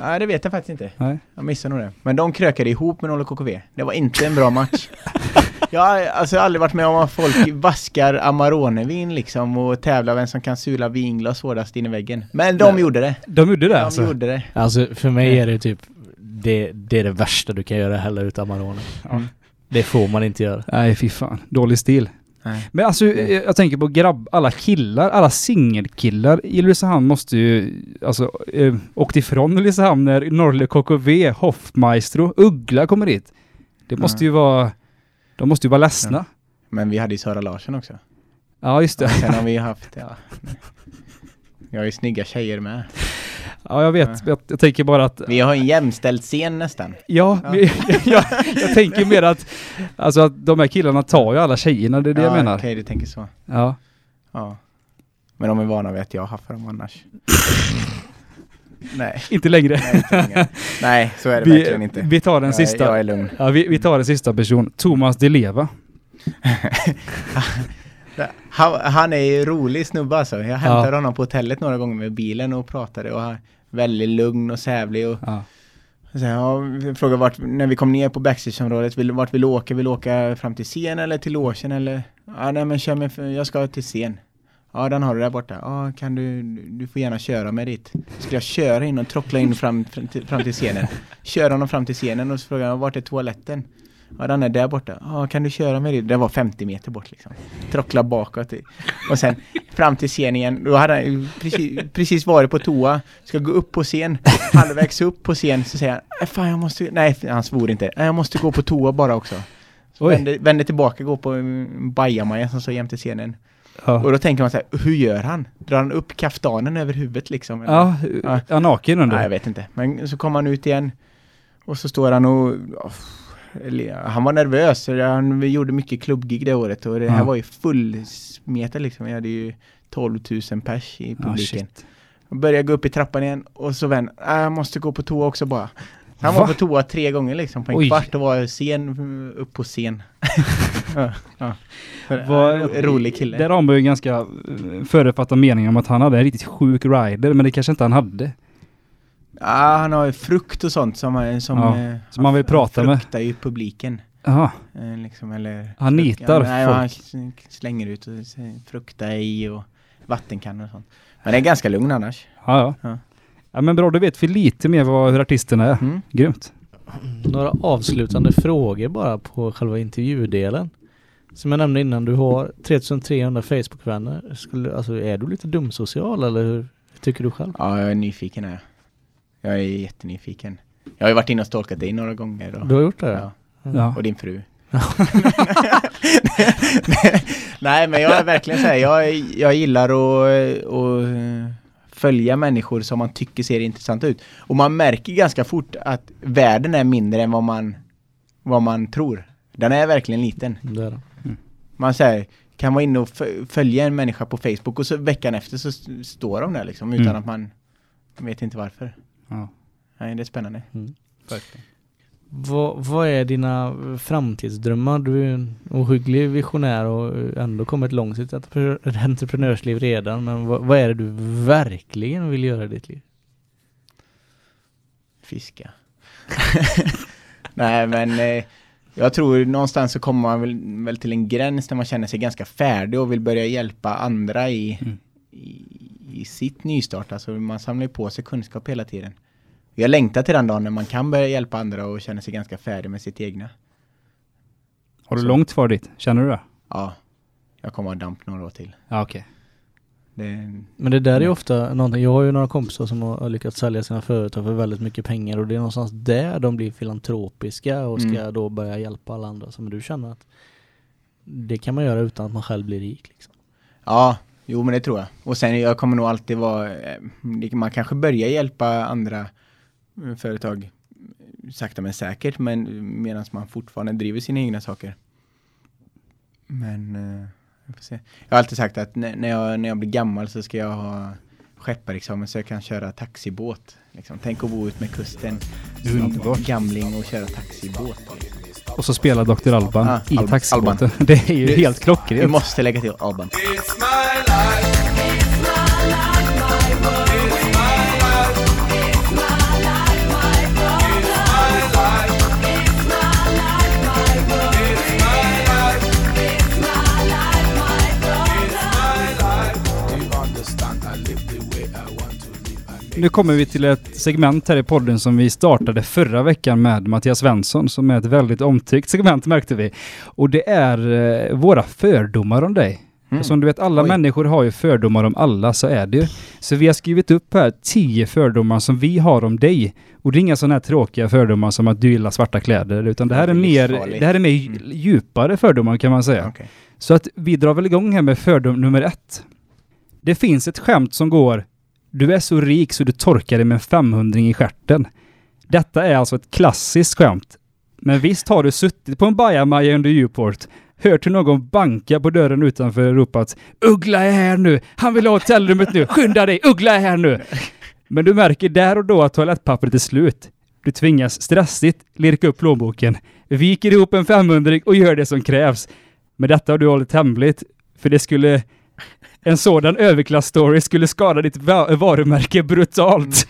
Ja, det vet jag faktiskt inte. Nej. Jag missade nog det. Men de krökade ihop med Nolle KKV. Det var inte en bra match. (laughs) jag, har, alltså, jag har aldrig varit med om att folk (laughs) vaskar Amarone-vin liksom och tävlar vem som kan sula vinglas hårdast in i väggen. Men de Nej. gjorde det. De gjorde det De alltså? gjorde det. Alltså för mig är det typ det, det är det värsta du kan göra, hälla ut Amarone. Ja. Det får man inte göra. Nej fy fan, dålig stil. Nej. Men alltså eh, jag tänker på grabb, alla killar, alla singelkillar i Ulricehamn måste ju, alltså, eh, åkt ifrån Ulricehamn när Norrle KKV, Hoffmaestro, Uggla kommer dit. Det måste ju vara, de måste ju vara ledsna. Men vi hade ju Sara Larsson också. Ja, just det. Sen har (laughs) vi haft, ja. Vi har ju snygga tjejer med. Ja, jag vet. Jag, jag tänker bara att, Vi har en jämställd scen nästan. ja, Ja. men (laughs) jag, jag tänker mer att, alltså att de här killarna tar ju alla tjejerna, det är det jag ja, menar. Okej, du tänker så. Ja. Ja. Men de är vana vid att jag haffar dem annars. (laughs) Nej, Inte längre. nej, nej så är det verkligen Vi, inte. vi tar den jag, sista. jag är lugn. Ja, vi, vi tar den sista person. Thomas Di Leva. (laughs) Han, han är ju rolig snubbe alltså. Jag hämtade honom på hotellet några gånger med bilen och pratade och han väldigt lugn och sävlig och Ja. så här, ja, frågade vart, när vi kom ner på backstageområdet, vill, vart vill du åka? Vill du åka fram till scen eller till logen eller? Ja, nej men kör för- jag ska till scen. Ja, den har du där borta. Ja, kan du, du får gärna köra med dit. Skulle jag köra in och trockla in fram, fram, till, fram till scenen? Köra honom fram till scenen och så frågade jag, vart är toaletten? Ja, den är där borta. Ja, kan du köra med dit? Det var 50 meter bort liksom. Trockla bakåt. Och sen fram till scen igen. Då hade han precis, precis varit på toa. Ska gå upp på scen. Halvvägs upp på scen så säger han, "Äh, fan jag måste, nej han svor inte. "Nej, Jag måste gå på toa bara också. Så vände, vände tillbaka, går på en bajamaja som står jämte scenen. Ja. Och då tänker man så här, hur gör han? Drar han upp kaftanen över huvudet liksom? eller? Ja, Ja. ja, naken under. Nej, jag vet inte. Men så kommer han ut igen. Och så står han och... eller, Han var nervös. Han gjorde mycket klubbgig det året och det här Ja. var ju fullsmetat liksom. Vi hade ju 12 000 pers i publiken. shit. och började gå upp i trappan igen och så vän, äh, jag måste gå på toa också bara. Han Va? var på toa tre gånger liksom på en Oj. kvart och var sen upp på scen. (laughs) ja, ja. Vad- Rolig kille. Där har man ju ganska eh, förutfattad mening om att han hade en riktigt sjuk rider, men det kanske inte han hade. Ja, han har ju frukt och sånt som, han- som, Ja, eh, som man vill prata han med. fruktar ju publiken. Jaha. Eh, liksom, eller Han nitar ja, nej, folk. Han slänger ut och s- frukta i och vattenkannor och sånt. Men det är ganska lugn annars. Ja, ja. Ja. Ja men bra, då vet vi lite mer vad, hur artisterna är. Mm. Grymt. Några avslutande frågor bara på själva intervjudelen. Som jag nämnde innan, du har 3300 Facebook-vänner. Skulle, alltså, är du lite dumsocial eller hur tycker du själv? Ja, jag är nyfiken här. Jag är jättenyfiken. Jag har ju varit inne och stalkat dig några gånger. Och, Du har gjort det? ja, Ja. och din fru. (laughs) Nej, men jag är verkligen så här, jag, jag gillar att, att följa människor som man tycker ser intressanta ut. Och man märker ganska fort att världen är mindre än vad man, vad man tror. Den är verkligen liten. Det är det. Man säger kan vara inne och fö- följa en människa på Facebook och så veckan efter så står de där liksom utan Mm. att man vet inte varför. Ja. Nej, det är spännande. Mm. Vad, vad är dina framtidsdrömmar? Du är en ohygglig visionär och ändå kommit långt i entreprenör- entreprenörsliv redan. Men vad, vad är det du verkligen vill göra i ditt liv? Fiska. (laughs) Nej, men eh, jag tror någonstans så kommer man väl, väl till en gräns där man känner sig ganska färdig och vill börja hjälpa andra i, Mm. i, i sitt nystart. Alltså man samlar ju på sig kunskap hela tiden. Jag längtar till den dagen när man kan börja hjälpa andra och känna sig ganska färdig med sitt egna. Har du Så. långt kvar dit? Känner du det? Ja, jag kommer ha damp några år till. Ja okej. Det, Men det där är ju ofta någonting, jag har ju några kompisar som har lyckats sälja sina företag för väldigt mycket pengar och det är någonstans där de blir filantropiska och ska Mm. då börja hjälpa alla andra. Som du känner att det kan man göra utan att man själv blir rik. Liksom. Ja, jo men det tror jag. Och sen jag kommer nog alltid vara, eh, man kanske börjar hjälpa andra eh, företag eh, sakta men säkert, men medan man fortfarande driver sina egna saker. Men jag, får se. jag har alltid sagt att när, när, jag, när jag blir gammal så ska jag ha skepparexamen så jag kan köra taxibåt. Liksom. Tänk att bo ut med kusten, Underbart. gamling och köra taxibåt. Och så spelar Dr. Alban Ah, i Al- taxibåten. (laughs) Det är ju Det- helt Vi klockrent. måste lägga till Alban. It's my life. Nu kommer vi till ett segment här i podden som vi startade förra veckan med Mattias Svensson som är ett väldigt omtyckt segment märkte vi. Och det är eh, våra fördomar om dig. Mm. Som du vet, alla Oj. människor har ju fördomar om alla, så är det ju. Så vi har skrivit upp här tio fördomar som vi har om dig. Och det är inga sådana här tråkiga fördomar som att du gillar svarta kläder, utan det här är mer, det här är mer Mm. djupare fördomar kan man säga. Okej. Så att vi drar väl igång här med fördom nummer ett. Det finns ett skämt som går du är så rik så du torkar dig med en 500 i stjärten. Detta är alltså ett klassiskt skämt. Men visst har du suttit på en bajamaja under Newport, hört hur någon banka på dörren utanför och ropat Uggla är här nu! Han vill ha hotellrummet nu! Skynda dig! Uggla är här nu! Men du märker där och då att toalettpappret är slut. Du tvingas stressigt lirka upp plånboken, viker ihop en 500 och gör det som krävs. Men detta har du hållit hemligt, för det skulle... En sådan överklass-story skulle skada ditt va- varumärke brutalt.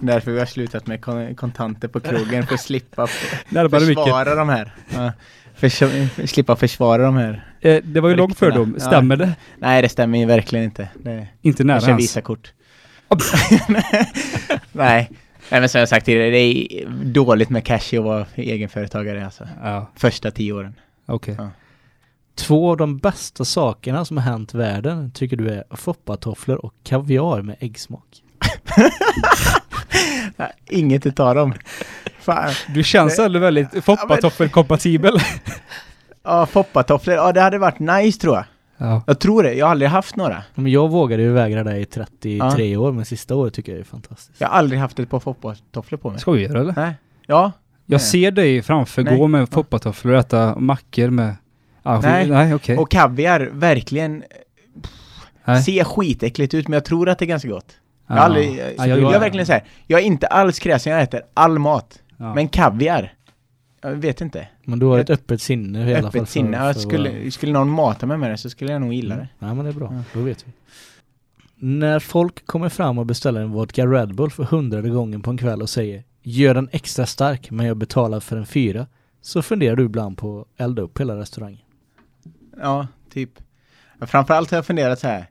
Därför vi har slutat med kon- kontanter på krogen för att slippa försvara de här. Ja. Förs- slippa försvara de här. Eh, det var ju lång fördom. Ja. Stämmer det? Nej, det stämmer ju verkligen inte. Det, Inte nära jag kör ens. Visakort. (laughs) Nej. Nej, men som jag sagt tidigare, det är dåligt med cash att vara egenföretagare alltså. Ja, Första tio åren. okej. Ja. Två av de bästa sakerna som har hänt världen tycker du är foppatofflor och kaviar med äggsmak. (laughs) Inget utav dem. Fan. Du känns ändå väldigt Ja, foppatoffel-kompatibel. (laughs) Ja, foppatofflor. Ja, det hade varit nice tror jag. Ja. Jag tror det. Jag har aldrig haft några. Men jag vågade ju vägra det i 33 år, men sista året tycker jag är fantastiskt. Jag har aldrig haft ett par foppatofflor på mig. Skojar du eller? Nej. Ja. Jag Nej. ser dig framför Nej. gå med foppatofflor och äta mackor med... Ah, Nej. Nej, okej. Och kaviar, verkligen. Nej. Ser skitäckligt ut, men jag tror att det är ganska gott. Jag aldrig... Ja, jag, jag- jag är verkligen så här. Jag är inte alls kräsen, jag äter all mat. Men kaviar? Jag vet inte. Men du har ett öppet sinne i alla fall. Öppet sinne. för- Jag för skulle, skulle någon mata mig med det så skulle jag nog gilla det. Nej men det är bra, Ja. då vet vi. När folk kommer fram och beställer en vodka Red Bull för hundrade gången på en kväll och säger Gör den extra stark men jag betalar för en fyra Så funderar du ibland på att elda upp hela restaurangen. Ja, typ. Ja, Framförallt har jag funderat så här.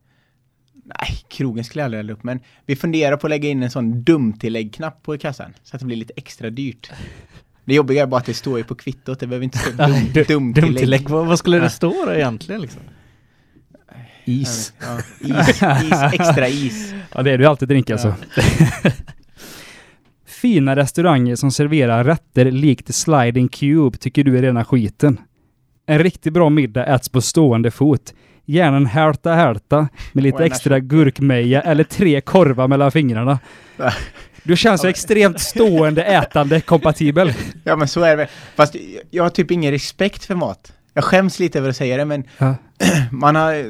Nej, krogen skulle jag aldrig elda upp, men vi funderar på att lägga in en sån dumtillägg-knapp på kassan. Så att det blir lite extra dyrt. Det jobbiga är bara att det står ju på kvittot, det behöver inte stå dum, dumtillägg. Dumtillägg, vad, vad skulle Ja. det stå då egentligen liksom? Is. Ja, is, is, extra is. Ja, det är du alltid drink alltså. (laughs) Fina restauranger som serverar rätter likt Sliding Cube tycker du är rena skiten. En riktigt bra middag äts på stående fot. Gärna en hälta hälta med lite extra gurkmeja eller tre korvar mellan fingrarna. (laughs) Du känns så extremt stående ätande kompatibel. Ja men så är det väl. Fast jag har typ ingen respekt för mat. Jag skäms lite över att säga det men Ja. (clears throat) man har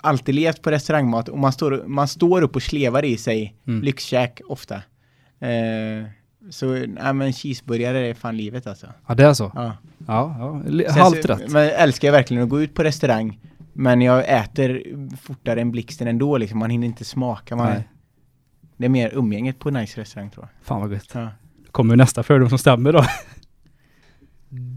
alltid levt på restaurangmat och man står, man står upp och slevar i sig Mm. lyxkäk ofta. Eh, så nej men cheeseburgare är fan livet alltså. Ja, det är så. Ja. Ja, ja. halvt rätt. Men älskar jag verkligen att gå ut på restaurang men jag äter fortare än blixten ändå liksom. Man hinner inte smaka. Man, Nej. det är mer umgänget på nice restaurang tror Fan vad gött. jag. Ja. Kommer nästa fördom som stämmer då. (laughs)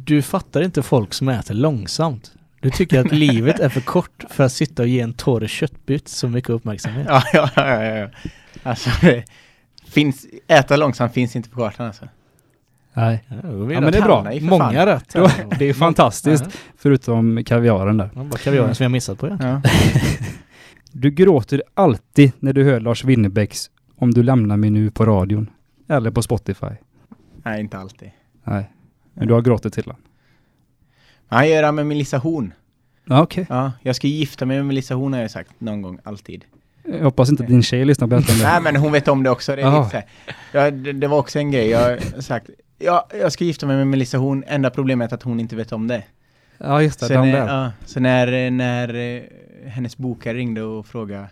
Du fattar inte folk som äter långsamt. Du tycker att livet är för kort för att sitta och ge en torr köttbit så mycket uppmärksamhet. Ja, ja, ja, ja. Alltså, det finns, äta långsamt finns inte på kartan alltså. Nej. Ja, Ja, men det är bra. Många fan. rätt. (laughs) Det är fantastiskt. Ja. Förutom kaviaren där. Ja, bara kaviaren som jag missat på. Ja. (laughs) Du gråter alltid när du hör Lars Winnerbäcks Om du lämnar mig nu på radion. Eller på Spotify. Nej, inte alltid. Nej. Men du har gråtit till den. Han gör det med Melissa Horn. Ja, okej. Ja, jag ska gifta mig med Melissa Horn har jag sagt någon gång, alltid. Jag hoppas inte din tjej lyssnar på detta. Nej, men hon vet om det också. Det, är lite. Ja, det, det var också en grej. Jag har sagt, ja, jag ska gifta mig med Melissa Horn. Enda problemet är att hon inte vet om det. Ja, just det. Så, när, ja, så när, när eh, hennes bokare ringde och frågade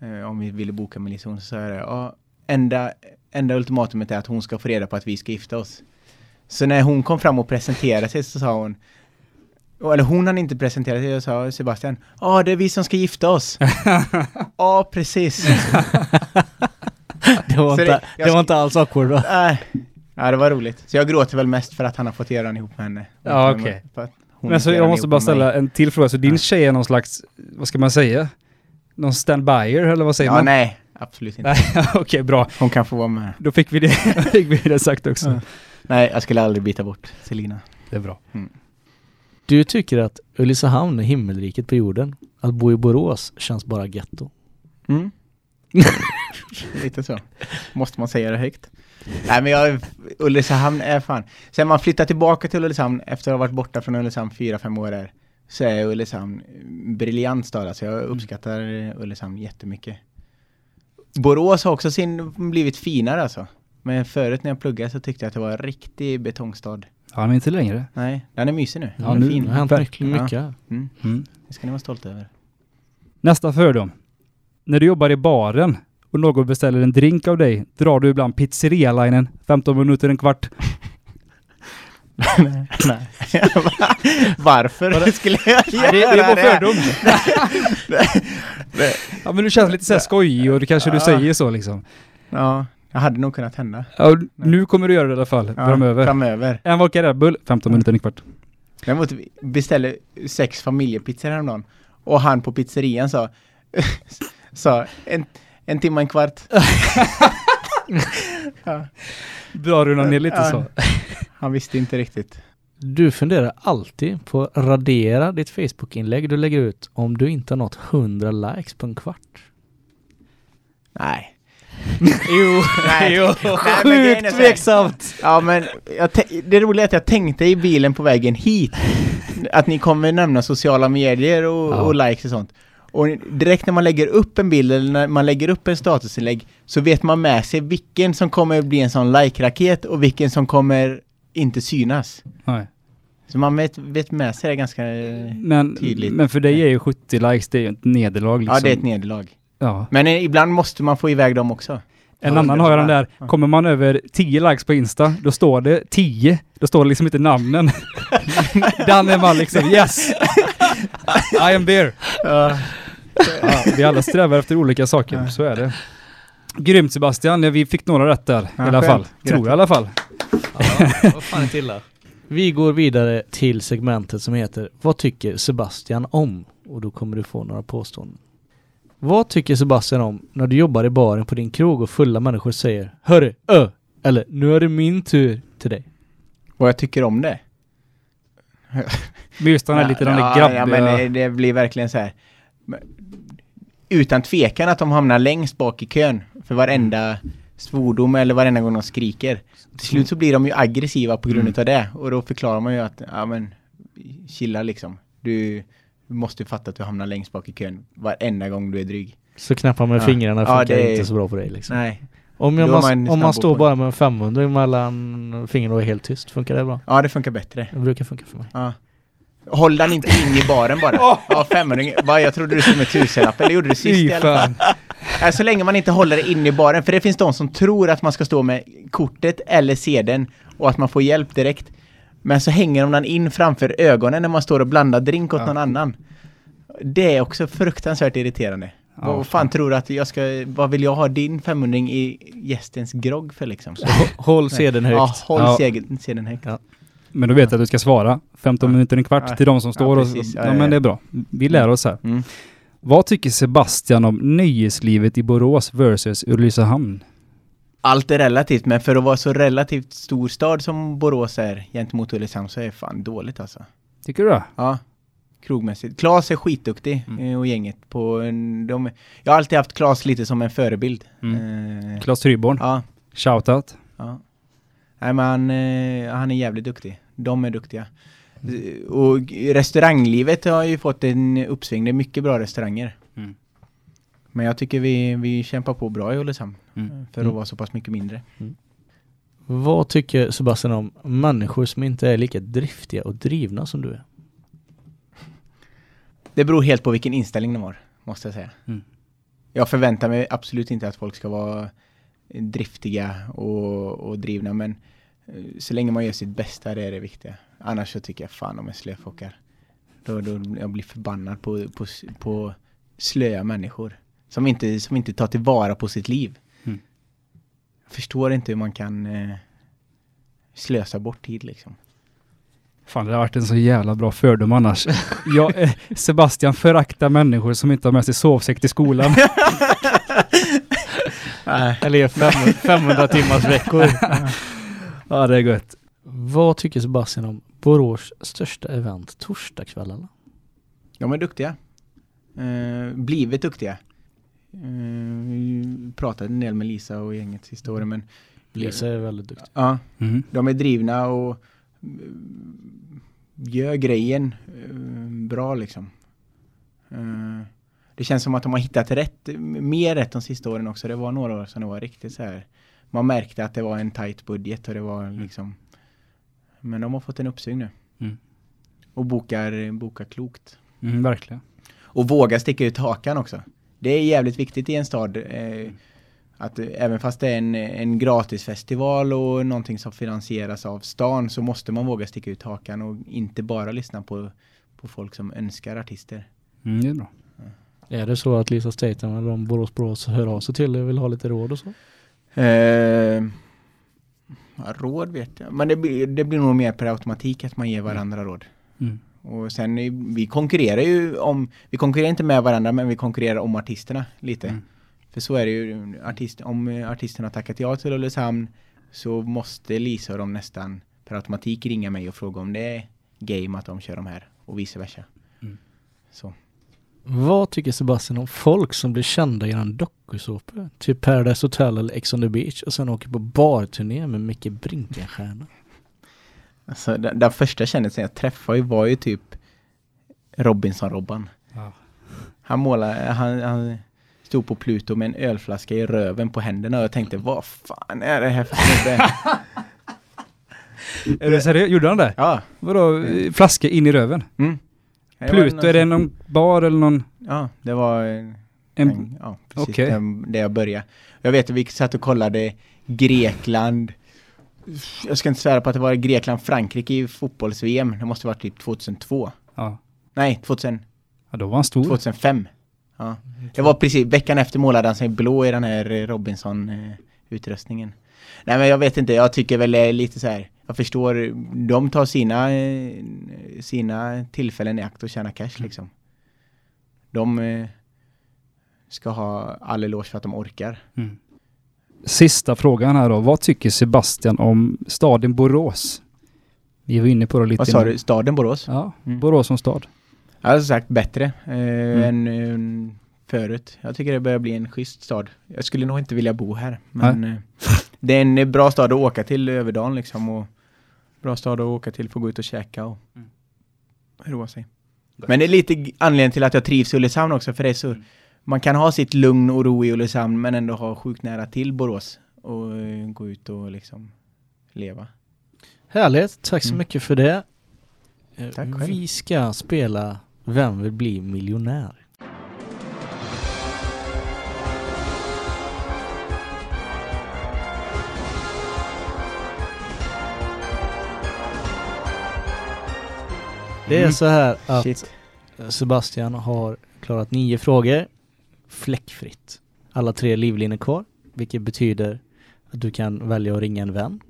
eh, om vi ville boka Melissa Horn så sa jag det. Ja, enda, enda ultimatumet är att hon ska få reda på att vi ska gifta oss. Så när hon kom fram och presenterade sig så sa hon eller hon hann inte presentera sig och sa Sebastian, ja det är vi som ska gifta oss. (laughs) Ja, precis. (laughs) Det var, inte, det- det, jag var inte alls awkward va? Nej. Ja, det var roligt. Så jag gråter väl mest för att han har fått göra den ihop med henne. Ja, okej. hon Men så jag måste bara mig. ställa en till fråga. Så din Ja. tjej är någon slags, vad ska man säga? Någon standbyer eller vad säger Ja, man? nej. Absolut inte. Nej, (laughs) okej bra. Hon kan få vara med. Då fick vi det, (laughs) fick vi det sagt också. Ja. Nej, jag skulle aldrig byta bort Selina. Det är bra. Du tycker att Ulricehamn är himmelriket på jorden. Att bo i Borås känns bara getto. Mm. (laughs) Lite så. Måste man säga det högt? Nej men jag, Ulricehamn är fan. Sen man flyttar tillbaka till Ulricehamn efter att ha varit borta från Ulricehamn fyra, fem år där. Så är Ulricehamn en briljant stad alltså. Jag uppskattar eh, Ulricehamn jättemycket. Borås har också sin, blivit finare alltså. Men förut när jag pluggade så tyckte jag att det var en riktig betongstad. Ja, men inte längre. Nej, den är mysig nu. Den Ja, är nu- fin. Det har hänt mycket. verkligen. mycket. Mm, Mm. det ska ni vara stolta över. Nästa fördom. När du jobbar i baren och någon beställer en drink av dig, drar du ibland pizzeria-linen 15 minuter, en kvart. Nej. (laughs) Varför skulle jag Det, göra det är bara det? fördom. ja men du känns lite så här skojig och det kanske du Ja. säger så liksom. Ja, det hade nog kunnat hända. Ja, nu kommer du göra det i alla fall, Ja, framöver. Framöver. En vodka Red Bull, 15 minuter, en kvart. Däremot vi beställde sex familjepizzor häromdagen. Och han på pizzerian sa, (laughs) sa en, en timme, en kvart. (laughs) ja, Bra runda ner lite Ja. så. han visste inte riktigt. Du funderar alltid på att radera ditt Facebook-inlägg du lägger ut om du inte har nått 100 likes på en kvart. Nej. (laughs) Jo, Nej. jo. Sjukt tveksamt. Ja men det roliga är att jag tänkte i bilen på vägen hit att ni kommer nämna sociala medier och, Ja. och likes och sånt. Och direkt när man lägger upp en bild eller när man lägger upp en statusinlägg så vet man med sig vilken som kommer bli en sån like-raket och vilken som kommer inte synas. Nej. Så man vet, vet med sig det ganska... Ja, Men, Tydligt. men för dig är ju 70 likes, det är ju ett nederlag liksom. det är ett nederlag. Ja. Men eh, ibland måste man få iväg dem också. En Ja, annan har ju den där, Ja. kommer man över 10 likes på Insta, då står det 10. Då står det liksom inte namnen. (laughs) (laughs) Den är man liksom, yes! (laughs) I am there. Ja. Ja, vi alla strävar efter olika saker, Ja. så är det. Grymt Sebastian, Ja, vi fick några rätt där Ja, i alla fall. Tror jag i alla fall. Ja, vad fan inte illa. Vi går vidare till segmentet som heter Vad tycker Sebastian om? Och då kommer du få några påståenden. Vad tycker Sebastian om när du jobbar i baren på din krog och fulla människor säger Hörru, ö! Eller nu är det min tur till dig. Vad jag tycker om det. Den här lite den där ja, grabbiga... ja, men det, det blir verkligen så här. Utan tvekan att de hamnar längst bak i kön för varenda svordom eller varenda gång de skriker. Till slut så blir de ju aggressiva på grund Mm. av det och då förklarar man ju att, ja men, chilla liksom. Du, du måste ju fatta att du hamnar längst bak i kön varenda gång du är dryg. Så knappar med Ja. fingrarna Ja, funkar det är- inte så bra på dig liksom. Nej. Om, man, man om man står det. bara med en 500 mellan fingrarna och är helt tyst, funkar det bra? Ja, det funkar bättre. Det brukar funka för mig. Ja. Håll den inte in i baren bara. (laughs) Ja, 500. Va, jag trodde du skulle med tusenlapp, eller gjorde du sist i alla fall? Ja, så länge man inte håller det inne i baren, för det finns de som tror att man ska stå med kortet eller sedeln och att man får hjälp direkt. Men så hänger de den in framför ögonen när man står och blandar drink åt Ja. någon annan. Det är också fruktansvärt irriterande. Ja, vad fan tror du att jag ska, vad vill jag ha din 500 i gästens grogg för liksom? (laughs) Håll sedeln högt. Ja, håll Ja. sedeln högt. Men då vet jag att du ska svara 15 Ja. minuter, en kvart Ja. till de som Ja, står och... Ja, Ja, ja, men det är bra. Vi lär oss här. Mm. Vad tycker Sebastian om nöjeslivet i Borås versus Ulricehamn? Allt är relativt, men för att vara så relativt stor stad som Borås är gentemot Ulricehamn så är det fan dåligt alltså. Tycker du det? Ja, krogmässigt. Klas är skitduktig Mm. eh, och gänget på en, de, Jag har alltid haft Klas lite som en förebild. Mm. Eh, Claes Tryborn, ja, shoutout. ja. Nej men han, eh, han är jävligt duktig. De är duktiga. Eh, Och restauranglivet har ju fått en uppsving. Det är mycket bra restauranger. Mm. Men jag tycker vi, vi kämpar på bra i Ulricehamn. Mm. För att Mm. vara så pass mycket mindre. Vad tycker Sebastian om människor som inte är lika driftiga och drivna som du är? Det beror helt på vilken inställning de har, måste jag säga. Mm. Jag förväntar mig absolut inte att folk ska vara driftiga och, och drivna, men eh, så länge man gör sitt bästa, det är det viktiga. Annars så tycker jag fan de är slöfockar. Då, då jag blir förbannad på, på, på slöa människor. Som inte, som inte tar tillvara på sitt liv. Mm. Jag förstår inte hur man kan eh, slösa bort tid liksom. Fan, det har varit en så jävla bra fördom annars. (laughs) Jag, eh, Sebastian föraktar människor som inte har med sig sovsäck till skolan. (laughs) Eller gör fem- 500 timmars veckor. (laughs) ja, det är gött. Vad tycker Sebastian om Borås största event torsdagskvällarna? De är duktiga. Eh, blivit duktiga. Eh, vi pratade en del med Lisa och gänget sista året men Lisa är väldigt duktig. ja, Mm. de är drivna och mm, gör grejen eh, bra liksom. Eh, det känns som att de har hittat rätt, mer rätt de sista åren också. Det var några år som det var riktigt så här. Man märkte att det var en tight budget och det var liksom Men de har fått en uppsving nu. Mm. Och bokar, bokar klokt. Mm, verkligen. Och våga sticka ut hakan också. Det är jävligt viktigt i en stad. Eh, Att även fast det är en, en gratisfestival och någonting som finansieras av stan så måste man våga sticka ut hakan och inte bara lyssna på, på folk som önskar artister. Mm, det är bra. Är det så att Lisa Statham eller de Borås Borås hör av sig till och vill ha lite råd och så? Eh, råd vet jag, men det blir, det blir nog mer per automatik att man ger varandra råd. Mm. Och sen, vi konkurrerar ju om, vi konkurrerar inte med varandra men vi konkurrerar om artisterna lite. Mm. För så är det ju, artist, om artisterna har tackat ja till Ulricehamn så måste Lisa och de nästan per automatik ringa mig och fråga om det är game att de kör de här och vice versa. Mm. Så. Vad tycker Sebastian om folk som blir kända genom dokusåpor? Typ Paradise Hotel eller Ex on the Beach och sen åker på barturné med Micke Brinkenstierna. (laughs) Alltså, den, den första kändisen jag träffade var ju typ Robinson-Robban. Ja. Han målade, han, han stod på Pluto med en ölflaska i röven på händerna och jag tänkte vad fan är det här för snubbe? (laughs) Är det seriöst? Gjorde han det? ja. Vadå, flaska in i röven? Mm. Pluto, någon är det någon bar eller någon... Ja, det var en, En, ja, precis okej. där, där jag började. Jag vet att vi satt och kollade Grekland. Jag ska inte svära på att det var Grekland-Frankrike i fotbolls-VM. Det måste vara typ 2002. ja. Nej, 2000, ja, då var han stor. 2005. Ja. Det var precis, veckan efter målade han sig blå i den här eh, Robinson-utrustningen. Nej men jag vet inte, jag tycker väl lite så här. Jag förstår, de tar sina, sina tillfällen i akt och tjäna cash liksom. De eh, ska ha all eloge för att de orkar. Mm. Sista frågan här då. Vad tycker Sebastian om staden Borås? Vi var inne på det lite. Vad sa du, staden Borås? Ja, Mm. Borås som stad. Jag har sagt bättre eh, Mm. än eh, förut. Jag tycker det börjar bli en schysst stad. Jag skulle nog inte vilja bo här. Men eh, det är en bra stad att åka till över dagen liksom. Och bra stad att åka till för att gå ut och käka och Mm. roa sig. Men det är lite anledningen till att jag trivs i Ulricehamn också. För det är så, Mm. man kan ha sitt lugn och ro i Ulricehamn men ändå ha sjukt nära till Borås. Och eh, gå ut och liksom leva. Härligt, tack så Mm. mycket för det. Tack själv. Vi ska spela Vem vill bli miljonär? Det är Mm. så här att Shit. Sebastian har klarat nio frågor fläckfritt. Alla tre livlinor kvar, vilket betyder att du kan välja att ringa en vän.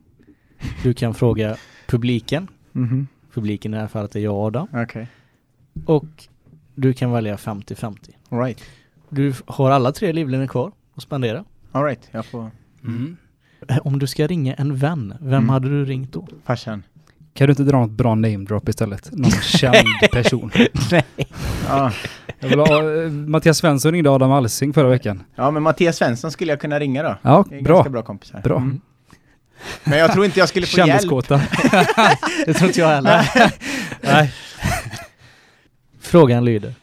Du kan fråga publiken. Mhm. Publiken i det här fallet är jag och Adam. Okej. Och du kan välja 50-50. All right. Du har alla tre livlinor kvar att spendera. All right. Jag får Mm. Om du ska ringa en vän, vem Mm. hade du ringt då? farsan. Kan du inte dra något bra name drop istället? Någon (laughs) känd person. Nej. Ja. Jag vill ha, eh, Mattias Svensson ringde Adam Alsing förra veckan. ja, men Mattias Svensson skulle jag kunna ringa då. Ja, Det är bra. ganska bra kompisar. Bra. Mm. Men jag tror inte jag skulle få hjälp. Kändisgåta. (laughs) Det tror inte jag heller. Nej. Frågan lyder.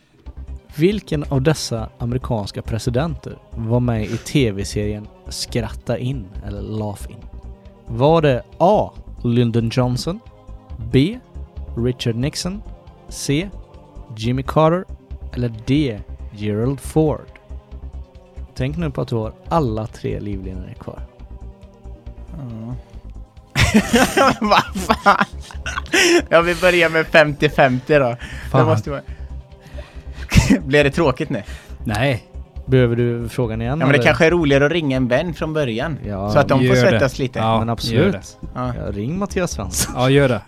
Vilken av dessa amerikanska presidenter var med i tv-serien Skratta in eller Laugh in? Var det A. Lyndon Johnson B. Richard Nixon C. Jimmy Carter eller D. Gerald Ford? Tänk nu på att du har alla tre livlinor kvar. Ja. (laughs) Vad fan? Jag vill börja med 50-50 då. Det Fan. måste vara... (laughs) Blir det tråkigt nu? Nej. Behöver du frågan igen? Ja men det eller? kanske är roligare att ringa en vän från början. Ja, så att de får gör det. svettas lite. Ja, men absolut. det. Ja. Ja, ring Mattias Svensson. Ja, gör det.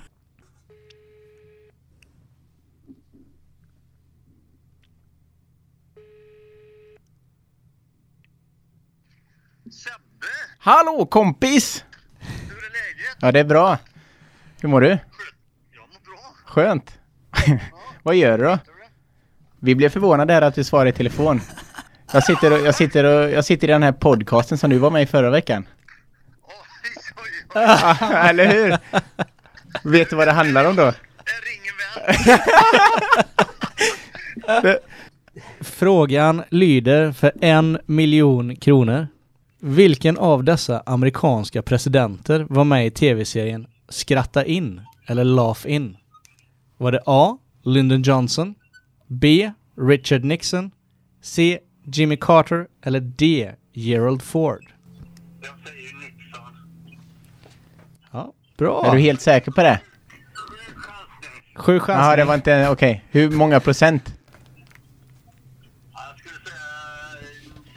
Hallå kompis! Hur är läget? Ja det är bra. Hur mår du? Jag mår bra. Skönt. (laughs) Vad gör du då? Vi blev förvånade här att du svarar i telefon. Jag sitter, och, jag, sitter och, jag sitter i den här podcasten som du var med i förra veckan. Oj, oj, oj. (laughs) Eller hur? Vet du vad det handlar om då? Ringer vän. (laughs) Frågan lyder för en miljon kronor. Vilken av dessa amerikanska presidenter var med i tv-serien Skratta in eller Laugh in? Var det A. Lyndon Johnson B. Richard Nixon C. Jimmy Carter eller D. Gerald Ford? Jag säger Nixon. Ja, bra. Är du helt säker på det? Sju chanser. Jaha, det var inte... Okej. Hur många procent? Ja, Jag skulle säga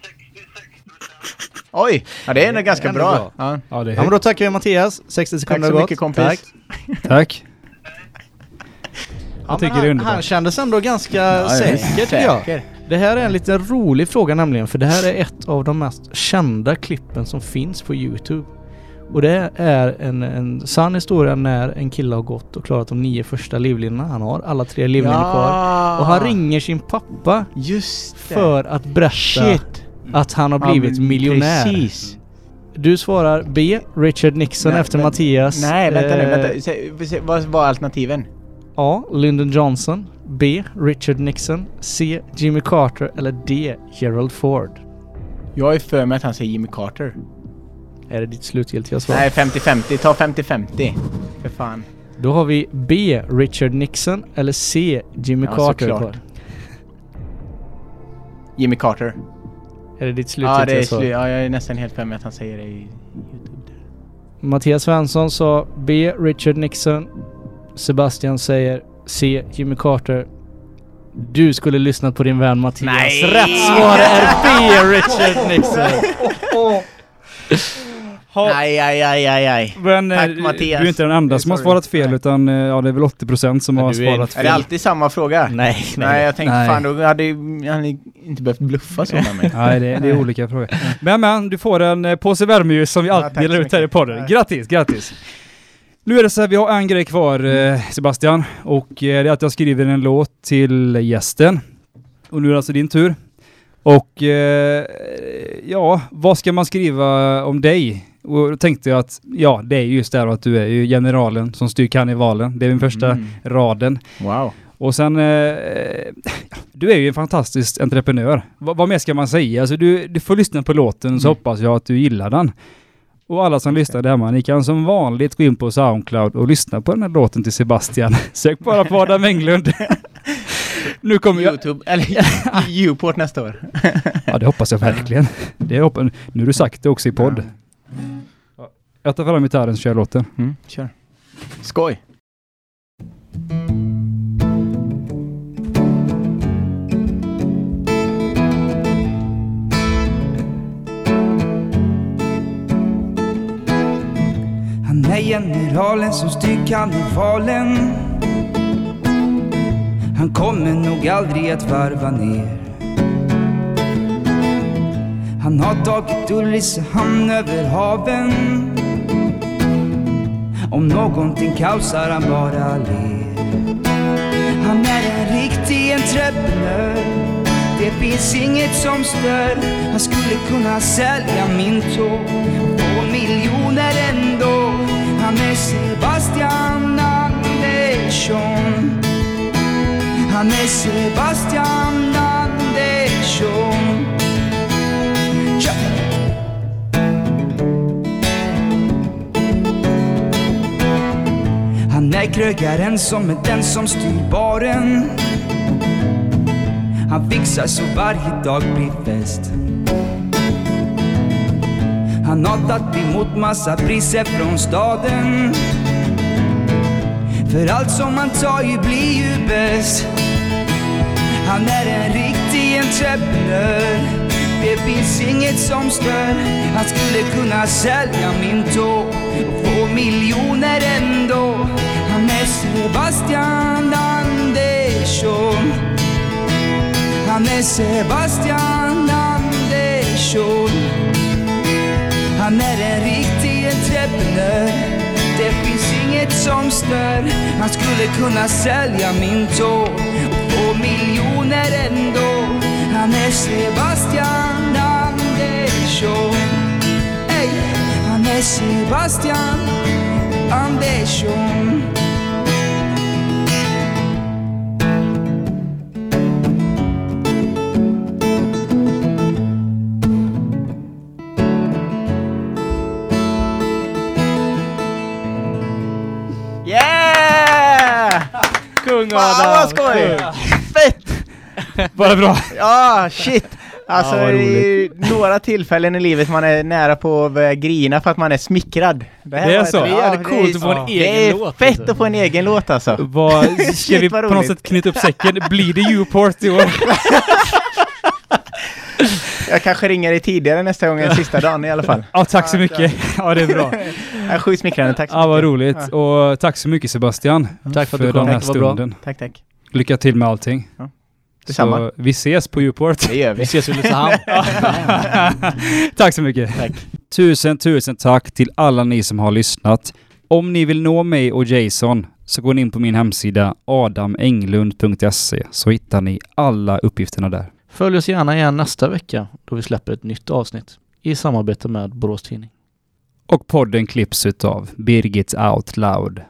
66 procent. Oj! Ja, det är nog ganska ändå bra. bra. Ja. Ja, det är Ja men då tackar vi Mattias. 60 Tack sekunder så har mycket gått. kompis. Tack. Tack. Ja, (laughs) Jag tycker men det är han, han underbart. kändes ändå ganska Ja, säker tycker jag. Det här är en liten rolig fråga nämligen för det här är ett av de mest kända klippen som finns på Youtube. Och det är en, en sann historia när en kille har gått och klarat de nio första livlinorna. Han har alla tre livlinor kvar. Och han ringer sin pappa Just det. för att berätta Shit. Att han har blivit men miljonär. Precis. Du svarar B. Richard Nixon Nej, efter men- Mattias. Nej, vänta nu. Eh, Vänta. Se, se, vad var alternativen? A. Lyndon Johnson. B. Richard Nixon. C. Jimmy Carter. Eller D. Gerald Ford. Jag är för mig att han säger Jimmy Carter. Är det ditt slutgiltiga svar? Nej, 50-50. Ta 50-50. För fan. Då har vi B. Richard Nixon eller C. Jimmy Ja, Carter. Jimmy Carter. Är det ditt Ja, slutgiltiga det är svar? slu- ja, jag är nästan helt för mig att han säger det i Youtube. Mattias Svensson sa B. Richard Nixon. Sebastian säger C. Jimmy Carter. Du skulle lyssnat på din vän Mattias. Nej! Rätt svar är B. Richard Nixon. (laughs) (laughs) Aj, aj, aj, aj, aj. Men Tack, eh, Mattias. du är inte den enda som har svarat fel Nej. utan eh, ja, det är väl 80% som har är svarat Är fel. det alltid samma fråga? Nej, Nej, jag tänkte Nej. fan då hade ni inte behövt bluffa så med mig. (laughs) Nej, det, det är olika frågor. Men men, du får en eh, påse värmeljus som vi Ja, alltid delar ut här i podden. Grattis, grattis! Nu är det så här, vi har en grej kvar eh, Sebastian och eh, det är att jag skriver en låt till gästen. Och nu är det alltså din tur. Och eh, ja, vad ska man skriva om dig? Och då tänkte jag att ja, det är just det att du är ju generalen som styr karnevalen. Det är min första Mm. raden. Wow. Och sen, eh, du är ju en fantastisk entreprenör. Va, vad mer ska man säga? Alltså du, du får lyssna på låten så Mm. hoppas jag att du gillar den. Och alla som lyssnar där hemma, ni kan som vanligt gå in på Soundcloud och lyssna på den här låten till Sebastian. (laughs) Sök bara på Adam Englund. (laughs) nu kommer jag... Youtube, eller (laughs) Uport nästa år. Ja, det hoppas jag verkligen. Det hoppas, nu har du sagt det också i podd. Ja. Jag tar fram gitarren så kör jag låten. Mm, kör. Skoj. Han är generalen som styr karnevalen Han kommer nog aldrig att varva ner Han har tagit Ulricehamn över haven om någonting kaosar han bara ler. Han är en riktig entreprenör. Det finns inget som stör. Han skulle kunna sälja min tåg. Och få miljoner ändå. Han är Sebastian Andersson. Han är Sebastian är krögaren som är den som styr baren. Han fixar så varje dag blir fest. Han har tagit emot massa priser från staden. För allt som han tar ju blir ju bäst. Han är en riktig entreprenör. Det finns inget som stör. Han skulle kunna sälja min tåg och få miljoner ändå. Sebastian Andersson. Han är Sebastian Andersson. Han är en riktig entreprenör. Det finns inget som stör. Han skulle kunna sälja min tåg och få miljoner ändå. Han är Sebastian Andersson. Hey, Han är Sebastian Andersson. Fan vad skoj! Fett! Bara bra. Ja, shit! Alltså, Ja, det ju några tillfällen i livet man är nära på att börja grina för att man är smickrad. här Det är var så? ett- Det är det coolt att få en ja. egen Det är låt, fett alltså. att få en egen låt alltså. Vad, (laughs) ska Shit, vi på något sätt knyta upp säcken? Blir det Uport i år? (laughs) Jag kanske ringer dig tidigare nästa gång än sista dagen i alla fall. (laughs) Ja, tack så mycket. Ja, det är bra. (laughs) Ja, sjukt smickrande. Tack så mycket. Ja, vad roligt. Och tack så mycket Sebastian. Mm. Tack för, för den här stunden. Tack, tack. Lycka till med allting. Ja. Detsamma. Vi ses på Uport. Det gör vi. Vi ses i Ulricehamn. (laughs) tack så mycket. Tack. Tusen, tusen tack till alla ni som har lyssnat. Om ni vill nå mig och Jason så går ni in på min hemsida adamenglund.se så hittar ni alla uppgifterna där. Följ oss gärna igen nästa vecka då vi släpper ett nytt avsnitt i samarbete med Borås Tidning. Och podden klipps utav Birgit Out Loud.